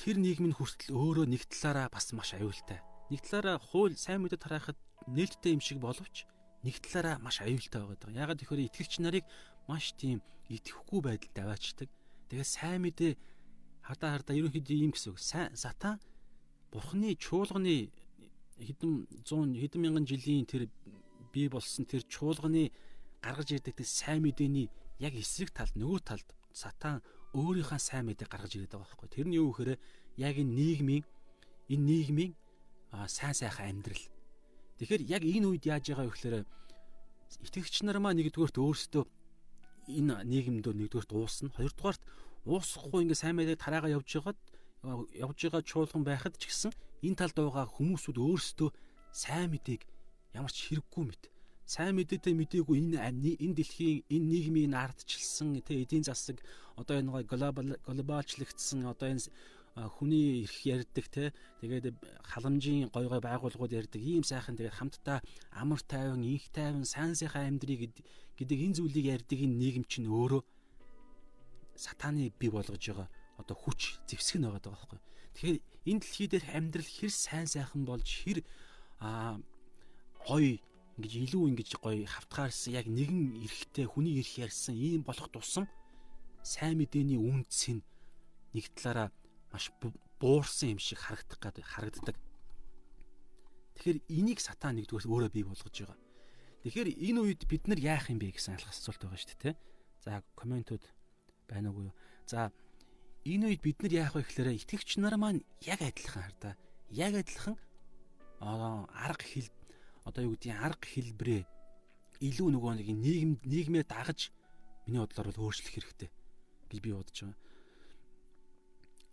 тэр нийгмийн хүртэл өөрөө нэг талаараа бас маш аюултай. Нэг талаараа хууль сайн мэдээ тараахад нээлттэй юм шиг боловч нэг талаараа маш аюултай байгаа. Ягаад гэхээр итгэгч нарыг маш тийм итгэхгүй байдалд аваачдаг. Тэгээд сайн мэдээ хардаа хардаа ерөнхийдөө ийм гэсэн үг. Сайн сатан бурхны чуулганы хэдэн 100 хэдэн мянган жилийн тэр бий болсон тэр чуулганы гаргаж ирдэг тэр сайн мэдээний яг эсрэг талд нөгөө талд сатан өөрийнхөө сайн мэдээ гаргаж ирээд байгаа байхгүй. Тэр нь юу гэхээр яг энэ нийгмийн энэ нийгмийн сайн сайхан амьдрал Тэгэхээр яг энэ үед яаж байгаа вэ гэхээр итгэгч нар маа нэгдүгээрт өөрсдөө энэ нийгэмдөө нэгдүгээрт уусна. Хоёрдугаарт уусахгүй ингээ сайн мэдээ тараага явж байгаад явж байгаа чуулган байхад ч гэсэн энэ талд байгаа хүмүүсүүд өөрсдөө сайн мэдээг ямар ч хэрэггүй мэт. Сайн мэдээтэй мдээгүй энэ энэ дэлхийн энэ нийгмийн ардчилсан тэ эдийн засаг одоо энэ глобал глобалчлагдсан одоо энэ хүний эрх ярьдаг те. Тэгээд халамжийн гой гой байгууллагууд ярьдаг. Ийм сайхан тэгээд хамтдаа амар тайван инх тайван сайн сайхан амьдрий гэдэг энэ зүйлийг ярьдаг энэ нийгэм чинь өөрөө сатаны бий болгож байгаа. Одоо хүч зэвсэг нь байгаа байхгүй. Тэгэхээр энэ дэлхий дээр амьдрал хэр сайн сайхан болж хэр а гой ингэж илүү ингэж гоё хавтгаарсан яг нэгэн эрэхтэй хүний эрх ярьсан ийм болох тусам сайн мэдээний үндэс нь нэг талаараа маш буурсан юм шиг харагдах гад харагддаг. Тэгэхээр энийг сатан нэгдүгээр өөрөө бий болгож байгаа. Тэгэхээр энэ үед бид нар яах юм бэ гэсэн асуулт байгаа шүү дээ, тэ. За комментууд байна уу? За энэ үед бид нар яах вэ гэхээр итгэгч нар маань яг адилхан хардаа. Яг адилхан арга хэл одоо юу гэдгийг арга хэлбэрээ илүү нөгөө нэг нийгэм нийгмээ дагаж миний бодлоор бол өөрчлөх хэрэгтэй гэж би бодож байгаа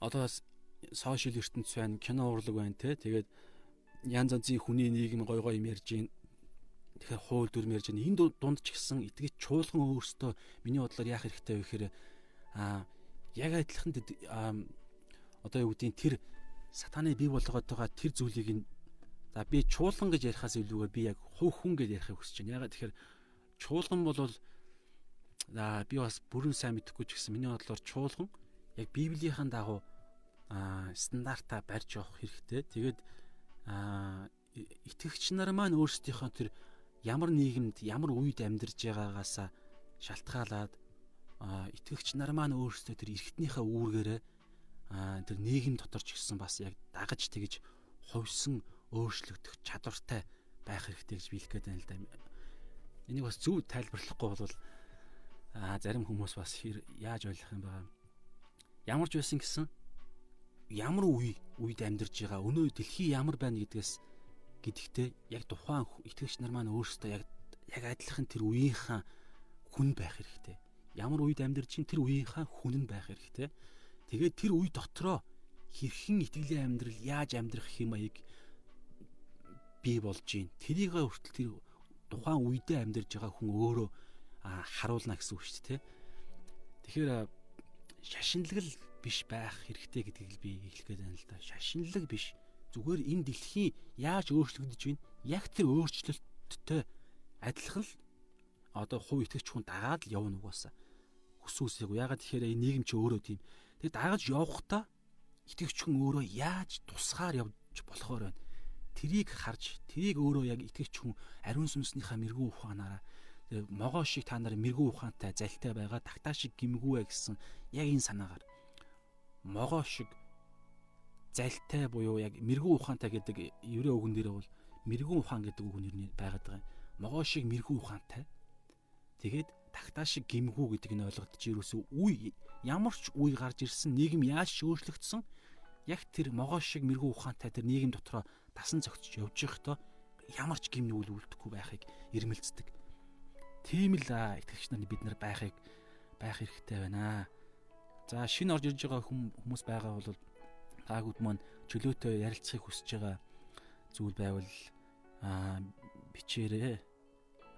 одоо сошиал ертөнц байна, кино урлаг байна те. Тэгээд янз янзын хүний нийгэм гой гой юм ярьж гин. Тэгэхээр хууль дүрм ярьж гин. Энэ дунд ч гэсэн итгэж чуулган өөртөө миний бодлоор яах хэрэгтэй вэ гэхээр аа яг адилхан одоо юу гэдгийг тэр сатаны бий болгоод байгаа тэр зүйлийг нь за би чуулган гэж ярихаас илүүгээр би яг хувь хүн гэж ярихыг хүсэж байна. Ягаад тэгэхээр чуулган бол за би бас бүрэн сайн мэдэхгүй ч гэсэн миний бодлоор чуулган яг библийн дагуу стандартаа барьж явах хэрэгтэй. Тэгээд итгэгч нар маань өөрсдийнхөө тэр ямар нийгэмд ямар үед амьдарж байгаагаасаа шалтгаалаад итгэгч нар маань өөрсдөө тэр эргэтнийхээ үүргээрээ тэр нийгэм дотор ч гэсэн бас яг дагаж тэгж хувьсан өөрчлөгдөх чадвартай байх хэрэгтэй гэж биелэх гээд байна л да. Энийг бас зөв тайлбарлахгүй бол а зарим хүмүүс бас яаж ойлгох юм бэ? Ямар ч байсан гэсэн ямар үе үед амьдарж байгаа өнөө дэлхий ямар байна гэдгээс гэдэгтээ яг тухайн итгэгч нар маань өөрсдөө яг яг адилхан тэр үеийнхаа хүн байх хэрэгтэй. Ямар үед амьдарч ин тэр үеийнхаа хүн нь байх хэрэгтэй. Тэгээд тэр үе дотроо хэрхэн итгэлийн амьдрал яаж амьдрах аяг бий болж гин. Тэрийг хүртэл тэр тухайн үедээ амьдарж байгаа хүн өөрөө харуулна гэсэн үг шүү дээ. Тэгэхээр шашинлагл биш байх хэрэгтэй гэдгийг би хэлэх гээд байна л да. Шашинлаг биш. Зүгээр энэ дэлхий яаж өөрчлөгдөж байна? Яг тэр өөрчлөлттэй адилхан л одоо хувь итгэгч хүн дагаад л явна угаасаа. Хүс үсэйг. Ягаад тэгэхээр энэ нийгэм чи өөрөө тийм. Тэгээ дагаж явахдаа итгэвч хүн өөрөө яаж тусгаар явж болохоор байна. Тэрийг харж, тэрийг өөрөө яг итгэвч хүн ариун сүнснийхаа мэрэгүү ухаанаараа могоо шиг та нар мэрэгүү ухаантай залтай байгаа тагтаа шиг гимгүүэ гэсэн яг энэ санаагаар могоо шиг залтай буюу яг мэрэгүү ухаантай гэдэг еврей үгэн дээр бол мэрэгүү ухаан гэдэг үг нэр нь байгаад байгаа юм. Могоо шиг мэрэгүү ухаантай. Тэгээд тагтаа шиг гимгүү гэдэг нь ойлгогдож ерөөсөө үе ямар ч үе гарч ирсэн нийгэм яаж өөрчлөгдсөн яг тэр могоо шиг мэрэгүү ухаантай тэр нийгэм дотроо тасан зогтж явж байхдаа ямар ч гим нүгэл үлдэхгүй байхыг ирмэлцдэг. Тийм л итгэгч нарны бид нар байхыг байх хэрэгтэй байна. За шинэ орж ирж байгаа хүмүүс байгаа бол таагууд маань чөлөөтэй ярилцахыг хүсэж байгаа зүйл байвал аа бичээрэй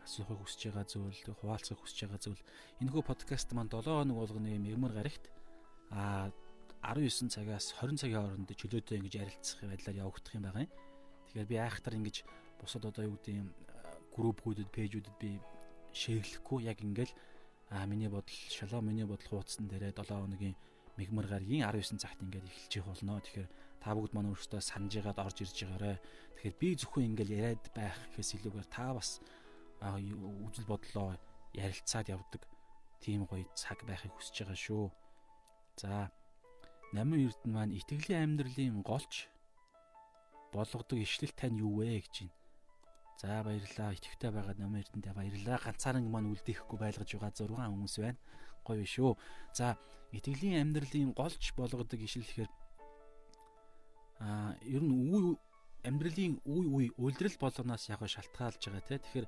асуухыг хүсэж байгаа зүйл, хуваалцахыг хүсэж байгаа зүйл. Энэхүү подкаст маань 7 хоног болгоны мэгмар гарагт а 19 цагаас 20 цагийн хооронд чөлөөтэй ингэж ярилцах байдлаар явагдах юм байгаа юм. Тэгэхээр би айхтар ингэж бусад одоо юу гэдэг юм группүүдэд, пэйжүүдэд би шеэрлэхгүй яг ингээл а миний бодол шалаа миний бодол хуудсан дээрээ 7 хоногийн мэгмар гарагийн 19 цагт ингээд эхэлж болно. Тэгэхээр та бүгд манай өөрсдөө санаж ягаад орж ирж байгаарэ. Тэгэхээр би зөвхөн ингээл яриад байх гэхээс илүүгээр та бас үжил бодлоо ярилцаад явдаг тийм гоё цаг байхыг хүсэж байгаа шүү. За намын эрдэнэ маань итгэлийн амьдралын голч болгодог ишлэл тань юу вэ гэж байна. За баярлалаа. Итгэвтэй байгаа эрдэнэ баярлалаа. Ганцаараа маань үлдээхгүй байлгаж байгаа 6 хүмүүс байна. Гоё шүү. За итгэлийн амьдралын голч болгодог ишлэл гэхээр а ер нь үе амьдралын үе үе үйлдэл болгоноос яг шалтгаалж байгаа те. Тэгэхээр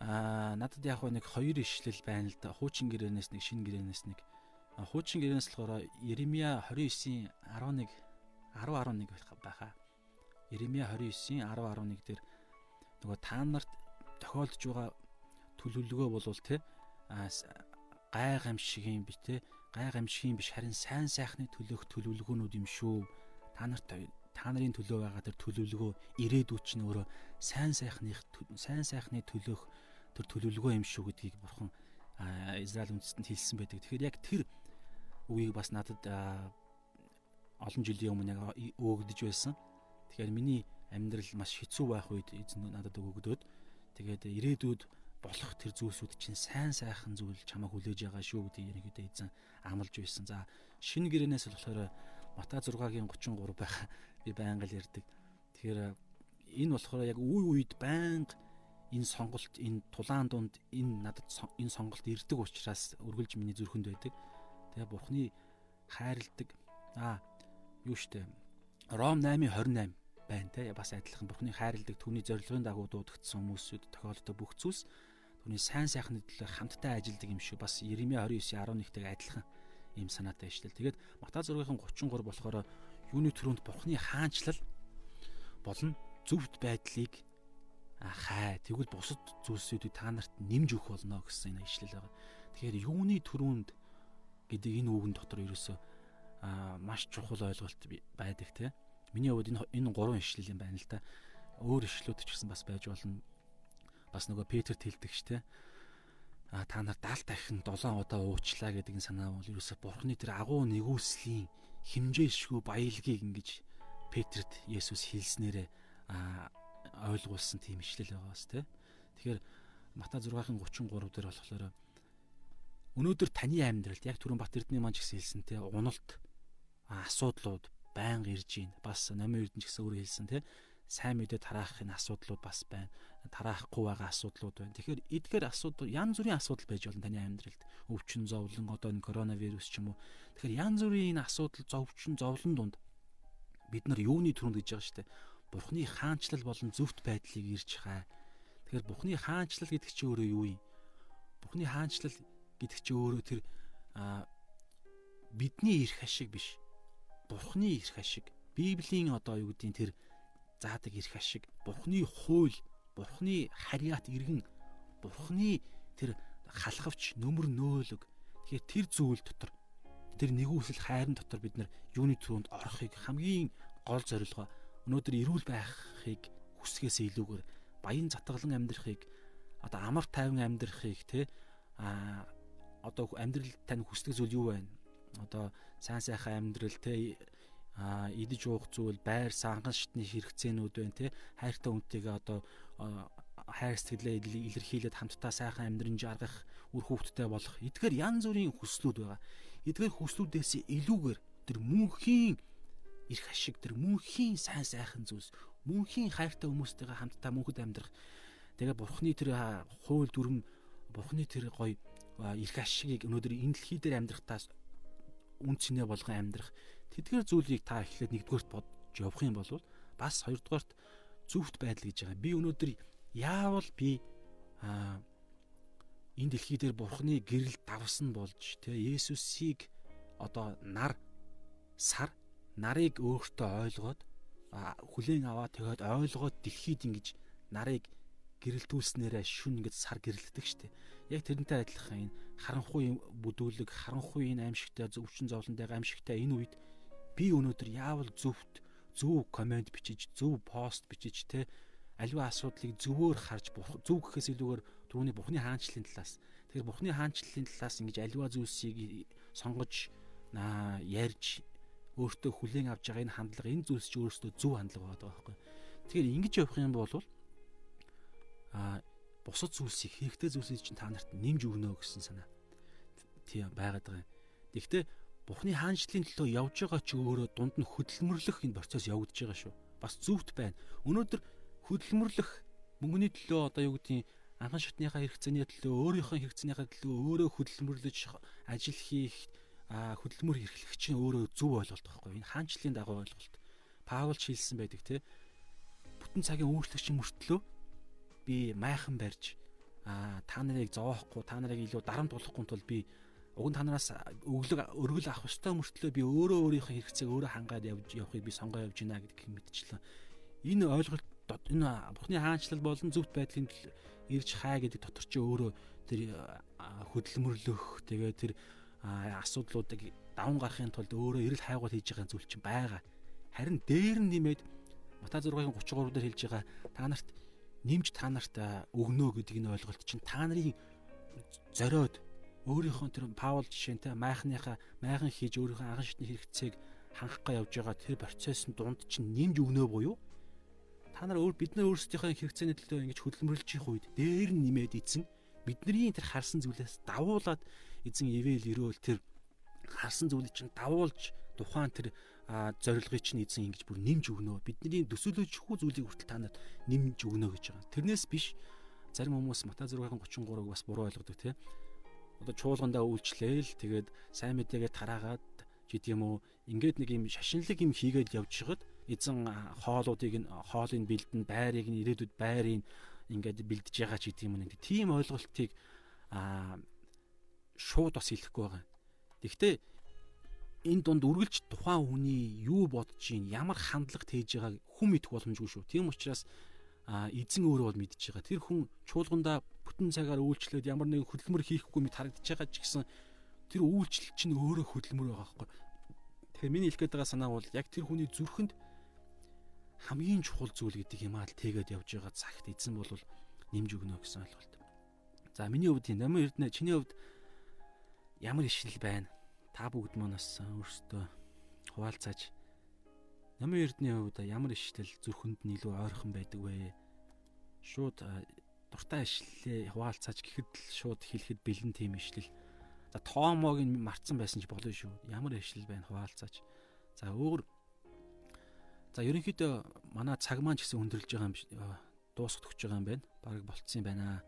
Аа надад яг нэг хоёр ишлэл байна л да. Хуучин гэрээнээс нэг шинэ гэрээнээс нэг. Хуучин гэрээнээс болохоор Иремья 29-ийн 11 10 11 байх байхаа. Иремья 29-ийн 10 11 дээр нөгөө та нарт тохиолдож байгаа төлөвлөгөө болвол те гай гамшигын би те гай гамшигын биш харин сайн сайхны төлөөх төлөвлөгөөнүүд юм шүү. Та нарт та нарын төлөө байгаа тэр төлөвлөгөө ирээдүйд ч нөөрэ сайн сайхных сайн сайхны төлөөх тэр төлөвлөгөө юм шүү гэдгийг бурхан Израиль үндэстэнд хэлсэн байдаг. Тэгэхээр яг тэр үгийг бас надад олон жилийн өмнө яг өгөгдөж байсан. Тэгэхээр миний амьдрал маш хэцүү байх үед эзэн надад өгөгдөөд тэгээд ирээдүйд болох тэр зүйлсүүд чинь сайн сайхан зүйл чамайг хүлээж байгаа шүү гэдгийг ерөнхийдөө эзэн амлаж байсан. За шинэ гэрээнээс болохоор Матай 6-гийн 33 байх би байнга л ярьдаг. Тэгэхээр энэ болохоор яг үе үед байнга энэ сонголт энэ тулаан дунд энэ надад энэ сонголт ирдэг учраас үргэлж миний зүрхэнд байдаг. Тэгээ бурхны хайрладаг аа юу штэ Ром 8:28 байна те бас адилхан бурхны хайрладаг түүний зорилгын дагуу дуудагдсан хүмүүсүүд тохиолддог бүх зүйлс түүний сайн сайхны төлөө хамтдаа ажилладаг юм шүү бас Иремья 29:11-тэй адилхан ийм санаатай ишлэл. Тэгээд Матай 6-ын 33 болохоор юуны төрөнд бурхны хаанчлал болон зөвхт байдлыг хай тэгвэл бусад зүйлсүүдийг та нарт нэмж өгөх болно гэсэн энэ ишлэл байгаа. Тэгэхээр юуны төрөнд гэдэг энэ үгэн дотор ерөөсөө маш чухал ойлголт байдаг те. Миний хувьд энэ энэ гурван ишлэл юм байна л да. Өөр ишлүүд ч гэсэн бас байж болно. Бас нөгөө Петерт хэлдэг ч те. А та нар 70 дахин 7 удаа уучлаа гэдэг энэ санаа бол ерөөсөө бурхны тэр агуу нэгүслийн химжээшгүй баялагийг ингэж Петрт Есүс хэлснээрээ ойлгуулсан тийм ишлэл байгаа бас тий. Тэгэхээр Матай 6-ын 33 дээр болохоор өнөөдөр таны амьдралд яг түрүүн Бат Эрдэнэ маань ч гэсэн хэлсэн тий уналт асуудлууд байнга ирж байна. Бас намын эрдэнэ ч гэсэн өөр хэлсэн тий сайн мэдээ тараахын асуудлууд бас байна. Тараахгүй байгаа асуудлууд байна. Тэгэхээр эдгээр асуудал янз бүрийн асуудал байж болно таны амьдралд. Өвчин зовлон одоо энэ коронавирус ч юм уу. Тэгэхээр янз бүрийн энэ асуудал зовчин зовлон дунд бид нар юуны төрөнд гэж байгаа дээ. Бурхны хаанчлал болон зөвхт байдлыг ирж хаа. Тэгэхээр Бурхны хаанчлал гэдэг чинь өөрөө юу юм? Бурхны хаанчлал гэдэг чинь өөрөө тэр бидний эрх ашиг биш. Бурхны эрх ашиг. Библийн одоо юу гэдгийг тэр заадаг эрх ашиг. Бурхны хууль, Бурхны харьяат иргэн, Бурхны тэр халахвч нөмөр нөөлөг. Тэгэхээр тэр зүйл дотор тэр нэгүсэл хайрын дотор бид нар юуны түрүүнд орохыг хамгийн гол зорилгоо өнөөдөр эрүүл байхыг хүсгээс илүүгээр баян затгалан амьдрахыг одоо амар тайван амьдрахыг те а одоо амьдрал тань хүсдэг зүйл юу байна? Одоо сайн сайхан амьдрал те а идэж уух зүйл байр санган шатны хэрэгцээнүүд байна те. Хайртай хүнтэйгээ одоо хайр сэтгэлээ илэрхийлээд хамтдаа сайхан амьдрын жаргах үр хөвгттэй болох. Эдгээр янз бүрийн хүслүүд байгаа. Эдгээр хүслүүдээс илүүгээр тэр мөнхийн эрх ашиг тэр мөнхийн сайн сайхан зүйлс мөнхийн хайртай хүмүүстэйгээ хамтдаа мөнхөд амьдрах. Тэгээ бурхны тэр хууль дүрм бурхны тэр гоё эрх ашигыг өнөөдөр энэ дэлхий дээр амьдрахтаас үн цэнэ болгон амьдрах тэдгээр зүйлийг та эхлээд нэгдүгээрт бодж явах юм бол бас хоёрдугаарт зөвхт байдал гэж байгаа. Би өнөөдөр яавал би а энэ дэлхий дээр бурхны гэрэл давсан болж тэ Есүсийг одоо нар сар нарыг өөртөө ойлгоод хүлээн аваад тэгээд ойлгоод дэлхийд ингэж нарыг гэрэлтүүлснээрээ шүн ингэж сар гэрэлтдэг штэ. Яг тэрнтэй адилхан энэ харанхуй бүдүүлэг, харанхуй энэ аимшигтай зөвчин зовлонтой аимшигтай энэ үед би өнөөдөр яавал зөвхт зөв комент бичиж, зөв пост бичиж те аливаа асуудлыг зөвөөр харж зөв гэхээс илүүгээр түрүүний бурхны хаанчлалын талаас тэгэхээр бурхны хаанчлалын талаас ингэж аливаа зүйлсийг сонгож ярьж өөртөө хүлээн авч байгаа энэ хандлага энэ зүйлс чи өөрөөсөө зөв хандлага байгаа байхгүй. Тэгэхээр ингэж явах юм бол а бусад зүйлсийг хэрэгтэй зүйлсийг чинь та нарт нэмж өгнө гэсэн санаа тийм байгаад байгаа юм. Гэхдээ Бурхны хаанчлалын төлөө явж байгаа ч өөрөө дунд нь хөдөлмөрлөх энэ процесс явагдаж байгаа шүү. Бас зүвт байна. Өнөөдөр хөдөлмөрлөх мөнгөний төлөө одоо юу гэдгийг анхан шатныхаа хэрэгцээний төлөө өөрийнхөө хэрэгцээнийхаа төлөө өөрөө хөдөлмөрлөж ажил хийх хөдөлмөр эрхлэх чинь өөрөө зөв ойлголт байхгүй. Энэ хаанчлалын дагуу ойлголт. Паул ч хэлсэн байдаг те. Бүтэн цагийн өөрчлөгчийн мөртлөө би майхан барьж а та нарыг зоохгүй та нарыг илүү дарамт болгохгүй тул би уг нь та нараас өглөг өргөл авах ёстой мөртлөө би өөрөө өөрийнхөө хэрэгцээг өөрөө хангаад явж явахыг би сонгоо явж гинэ гэдгийг мэдчихлээ. Энэ ойлголт энэ Бурхны хаанчлал болон зөвхт байдлын ирж хаа гэдэг дотор чи өөрөө тэр хөдөлмөрлөх тэгээ тэр асуудлуудыг даван гарахын тулд өөрөө эрэл хайгуул хийж байгаа зүйл чинь байгаа. Харин дээр нь нэмээд Матай 6-гийн 33 дээр хэлж байгаа та нарт нэмж та нарт өгнө гэдэг энэ ойлголт чинь та нарын зориод өөрийнхөө тэр Паул жишээнтэй майхныхаа майхан хийж өөрийнхөө анхан шатны хэрэгцээг хангахгүй явж байгаа тэр процессын дунд чинь нэмж өгнөө буюу та нар өөр бид нар өөрсдийнхөө хэрэгцээний төлөө ингэж хөдөлмөрлж их үед дээр нь нэмээд эзэн бидний тэр харсан зүйлээс давуулаад эзэн ивэл өрөөл тэр харсан зүйлийг чинь давуулж тухайн тэр зорилгыг чинь эзэн ингэж бүр нэмж өгнө. Бидний төсөөлөжгүй зүйлийг хүртэл та нарт нэмж өгнө гэж байгаа. Тэрнээс биш зарим хүмүүс Матай 6:33-ыг бас буруу ойлгодог тийм одоо чуулгандаа үйлчлээл тэгээд сайн мэдээгээ тараагаад гэдэг юм уу ингээд нэг юм шашинлаг юм хийгээд явж хаад эзэн хоолуудыг нь хоолыг бэлдэн байрыг нь ирээдүйд байрыг ингээд бэлдэж байгаа ч гэдэг юм нэг тийм ойлголтыг а шууд бас хэлэхгүй байгаа. Гэхдээ энэ дунд үргэлж тухайн хүний юу бодож ийн ямар хандлага тээж байгааг хүн мэдэх боломжгүй шүү. Тийм учраас эзэн өөрөө бол мэдж байгаа. Тэр хүн чуулгандаа бүтэн цагаар үйлчлээд ямар нэгэн хөдөлмөр хийхгүй мэд харагдаж байгаа ч гэсэн тэр үйлчлэл чинь өөрөө хөдөлмөр байгаа байхгүй. Тэгэхээр миний хэлэх гээд байгаа санаа бол яг тэр хүний зүрхэнд хамгийн чухал зүйл гэдэг юм аа л тэгээд явж байгаа цагт эзэн бол нэмж өгнө гэсэн ойлголт. За миний хувьд номын эрдэнэ чиний хувьд ямар ишил байна? Та бүгд манаас өөрсдөө хуваалцааж номын эрдэнэ хувьд ямар ишлэл зүрхэнд нь илүү ойрхон байдаг вэ? Шууд дуртай ишлэлээ хуваалцаач гэхэд л шууд хэлэхэд бэлэн тийм ишлэл. За тоомог нь марцсан байсан ч болно шүү. Ямар ишлэл байна хуваалцаач. За өөр За ерөнхийдөө манай цаг маань ч гэсэн өндөрлж байгаа юм дуусах төгж байгаа юм байна. Бараг болцсон юм байна.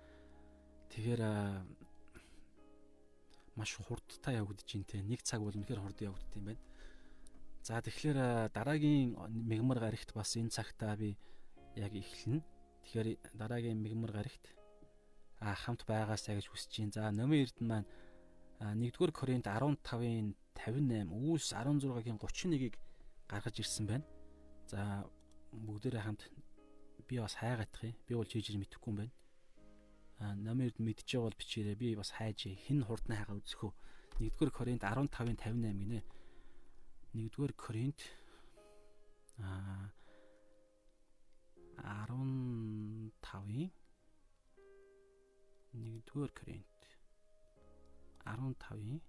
Тэгэхээр маш хурдтай явагдаж байна те. Нэг цаг бол үнэхээр хурд явагддаг юм байна. За тэгэхээр дараагийн мегмар гарагт бас энэ цагтаа би яг эхлэнэ. Тэгэхээр дараагийн мигмар гарагт а хамт байгаасаа гэж хүсэж байна. За номын эрдэнэ маань 1-р Коринт 15-ын 58, Үүс 16-гийн 31-ийг гаргаж ирсэн байна. За бүгдээрээ хамт би бас хайгаадах юм. Би бол чийж мэдэхгүй юм байна. Эрдэнэ мэдчихээ бол бичээрэй. Би бас хайж хэн хурдны хайгаа үзэхөө. 1-р Коринт 15-ын 58 гинэ. 1-р Коринт а 15-ийн 1-р Коринт 15-ийн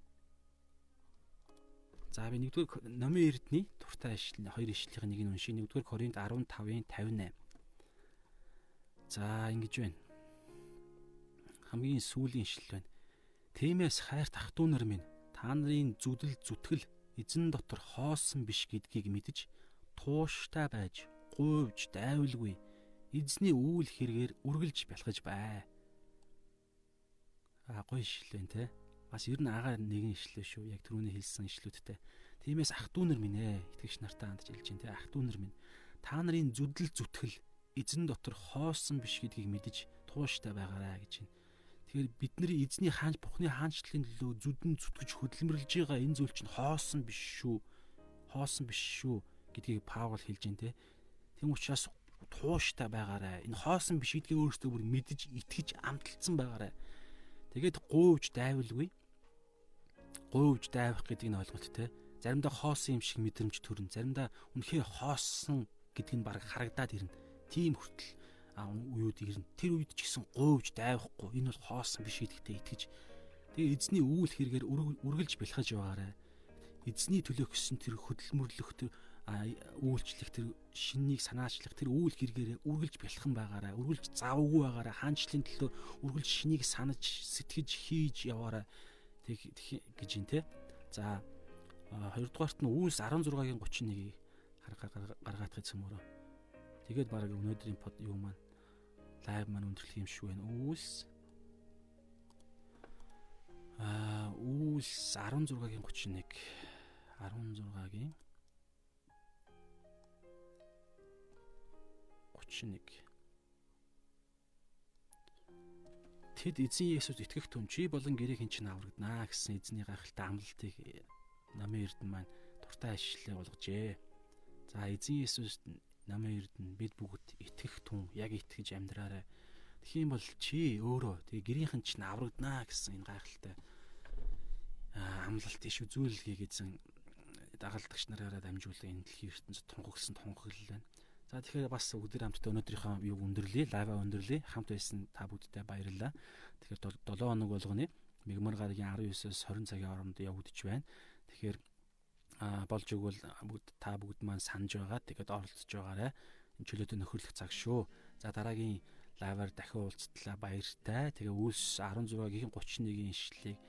За би нэгдүгээр номын эрдний туртай ишлэл хоёр ишлэлийн нэг нь уншия. Нэгдүгээр Коринт 15-ын 58. За ингэж байна Хамгийн сүүлийн ишлэл байна. Тиймээс хайрт ах トゥ нар минь та нарын зүдэл зүтгэл эзэн дотор хоосон биш гэдгийг мэдж тууштай байж гуйвж дайвалгүй эзний үүл хэрэгээр үргэлж бэлгэж бай. А гоё ишлэл байна те. Бас ер нь агаар нэгэн ишлээ шүү. Яг түрүүний хэлсэн ишлүүдтэй. Тиймээс ах トゥ нар минь ээ итгэгч нартаа хандж хэлж байна те. Ах トゥ нар минь та нарын зүдэл зүтгэл эзэн дотор хоосон биш гэдгийг мэдж тууштай байгаарай гэж байна. Тэгэхээр бидний эзний хаанч бухны хаанчлалын төлөө зүдэн зүтгэж хөдөлмөрлж байгаа энэ зүйл чинь хоосон биш шүү. Хоосон биш шүү гэдгийг Паул хэлж байна те. Тэм учраас тууштай байгаарай. Энэ хоосон биш гэдгийг өөрөөсөө бүр мэдж итгэж амталцсан байгаарай. Тэгээд гуйвж дайвалгүй. Гуйвж дайвах гэдэг нь ойлголт те. Заримдаа хоосон юм шиг мэдрэмж төрн. Заримдаа үнэхээр хоосон гэдг нь баг харагдаад ирнэ. Тийм хүртэл уууд ирнэ. Тэр үед ч гэсэн гуйвж дайвахгүй. Энэ бол хоосон биш гэдэгтээ итгэж тэгээ эзний үүл хэрэгээр үргэлж бэлхэж байгаарай. Эзний төлөө гэсэн тэр хөдөлмөрлөх тэр үйлчлэх тэр шиннийг санаачлах тэр үйл хэрэгээр үргэлж бэлхэн байгаарай. Үргэлж завгүй байгаарай. Хаанчлалын төлөө үргэлж шинийг санаж сэтгэж хийж яваарай. Тэг гэж юм те. За хоёрдугаарт нь үйлс 16-гийн 31-ийг гаргаад гэсэн мөрөө. Тэгээд баг өнөөдрийн под юу маань лайв маань өндөрлөх юм шиг байна. Үүс аа үүс 16-гийн 31 16-гийн 31 Тэд эзэн Есүс итгэх түн чи болон гэрийн чинь аврагданаа гэсэн эзний гайхалтай амлалтыг намын эрдэн маань дуртай ашиглаа болгожээ. За эзэн Есүс намын эрдэнэ бид бүгд итгэх түн яг итгэж амьдраарай. Тэгхийн бол чи өөрөө тэгээ гэрийнхэн чинь аврагданаа гэсэн энэ гайхалтай амлалт иш үзүүлгийг эзэн дагалдагч нараараа дамжуулан энэ дэлхийн ертөнцид тунхагласан тунхаглал байна. За тэгэхээр бас өдөр хамтдаа өнөөдрийнхөө юг өндөрлөе, лайва өндөрлөе. Хамт байсан та бүгдтэй баярлалаа. Тэгэхээр 7 хоног болгоны мигмар гарагийн 19-оос 20 цагийн хооронд явагдаж байна. Тэгэхээр болж өгвөл бүгд та бүгд маань санаж байгаа. Тэгээд оролцож байгаарай. Энэ чөлөөтэй нөхөрлөх цаг шүү. За дараагийн лайваар дахин уулзтлаа баяртай. Тэгээ үлс 16-гийн 31-ийн ишлэлийг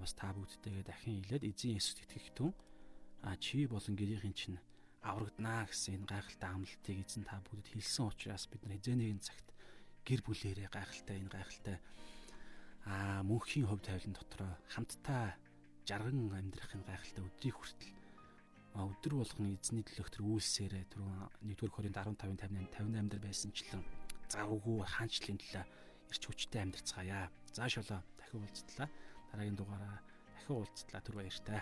бас та бүгдтэйгээ дахин хэлээд эзэн Есүс итгэх түн а чи болон гэрийн чинь аврагданаа гэсэн энэ гайхалтай амлалтыг эзэн та бүгдэд хэлсэн учраас бид нар эзэнийг цагт гэр бүлэрээ гайхалтай энэ гайхалтай а мөнхийн хөв тавилан дотроо хамтдаа жарган амьдрахын гайхалтай өдрийг хүртэл өдөр болгон эзний төлөөх тэр үйлсээрээ түрүүн 1-р Коринт 15-ын 58 58 дээр байсанчлан завгүй хаанчлалын төлөө ирч хүчтэй амьдрцгаая. Зааш болоо дахин уулзтлаа. Дараагийн дугаараа дахин уулзтлаа түр баяртай.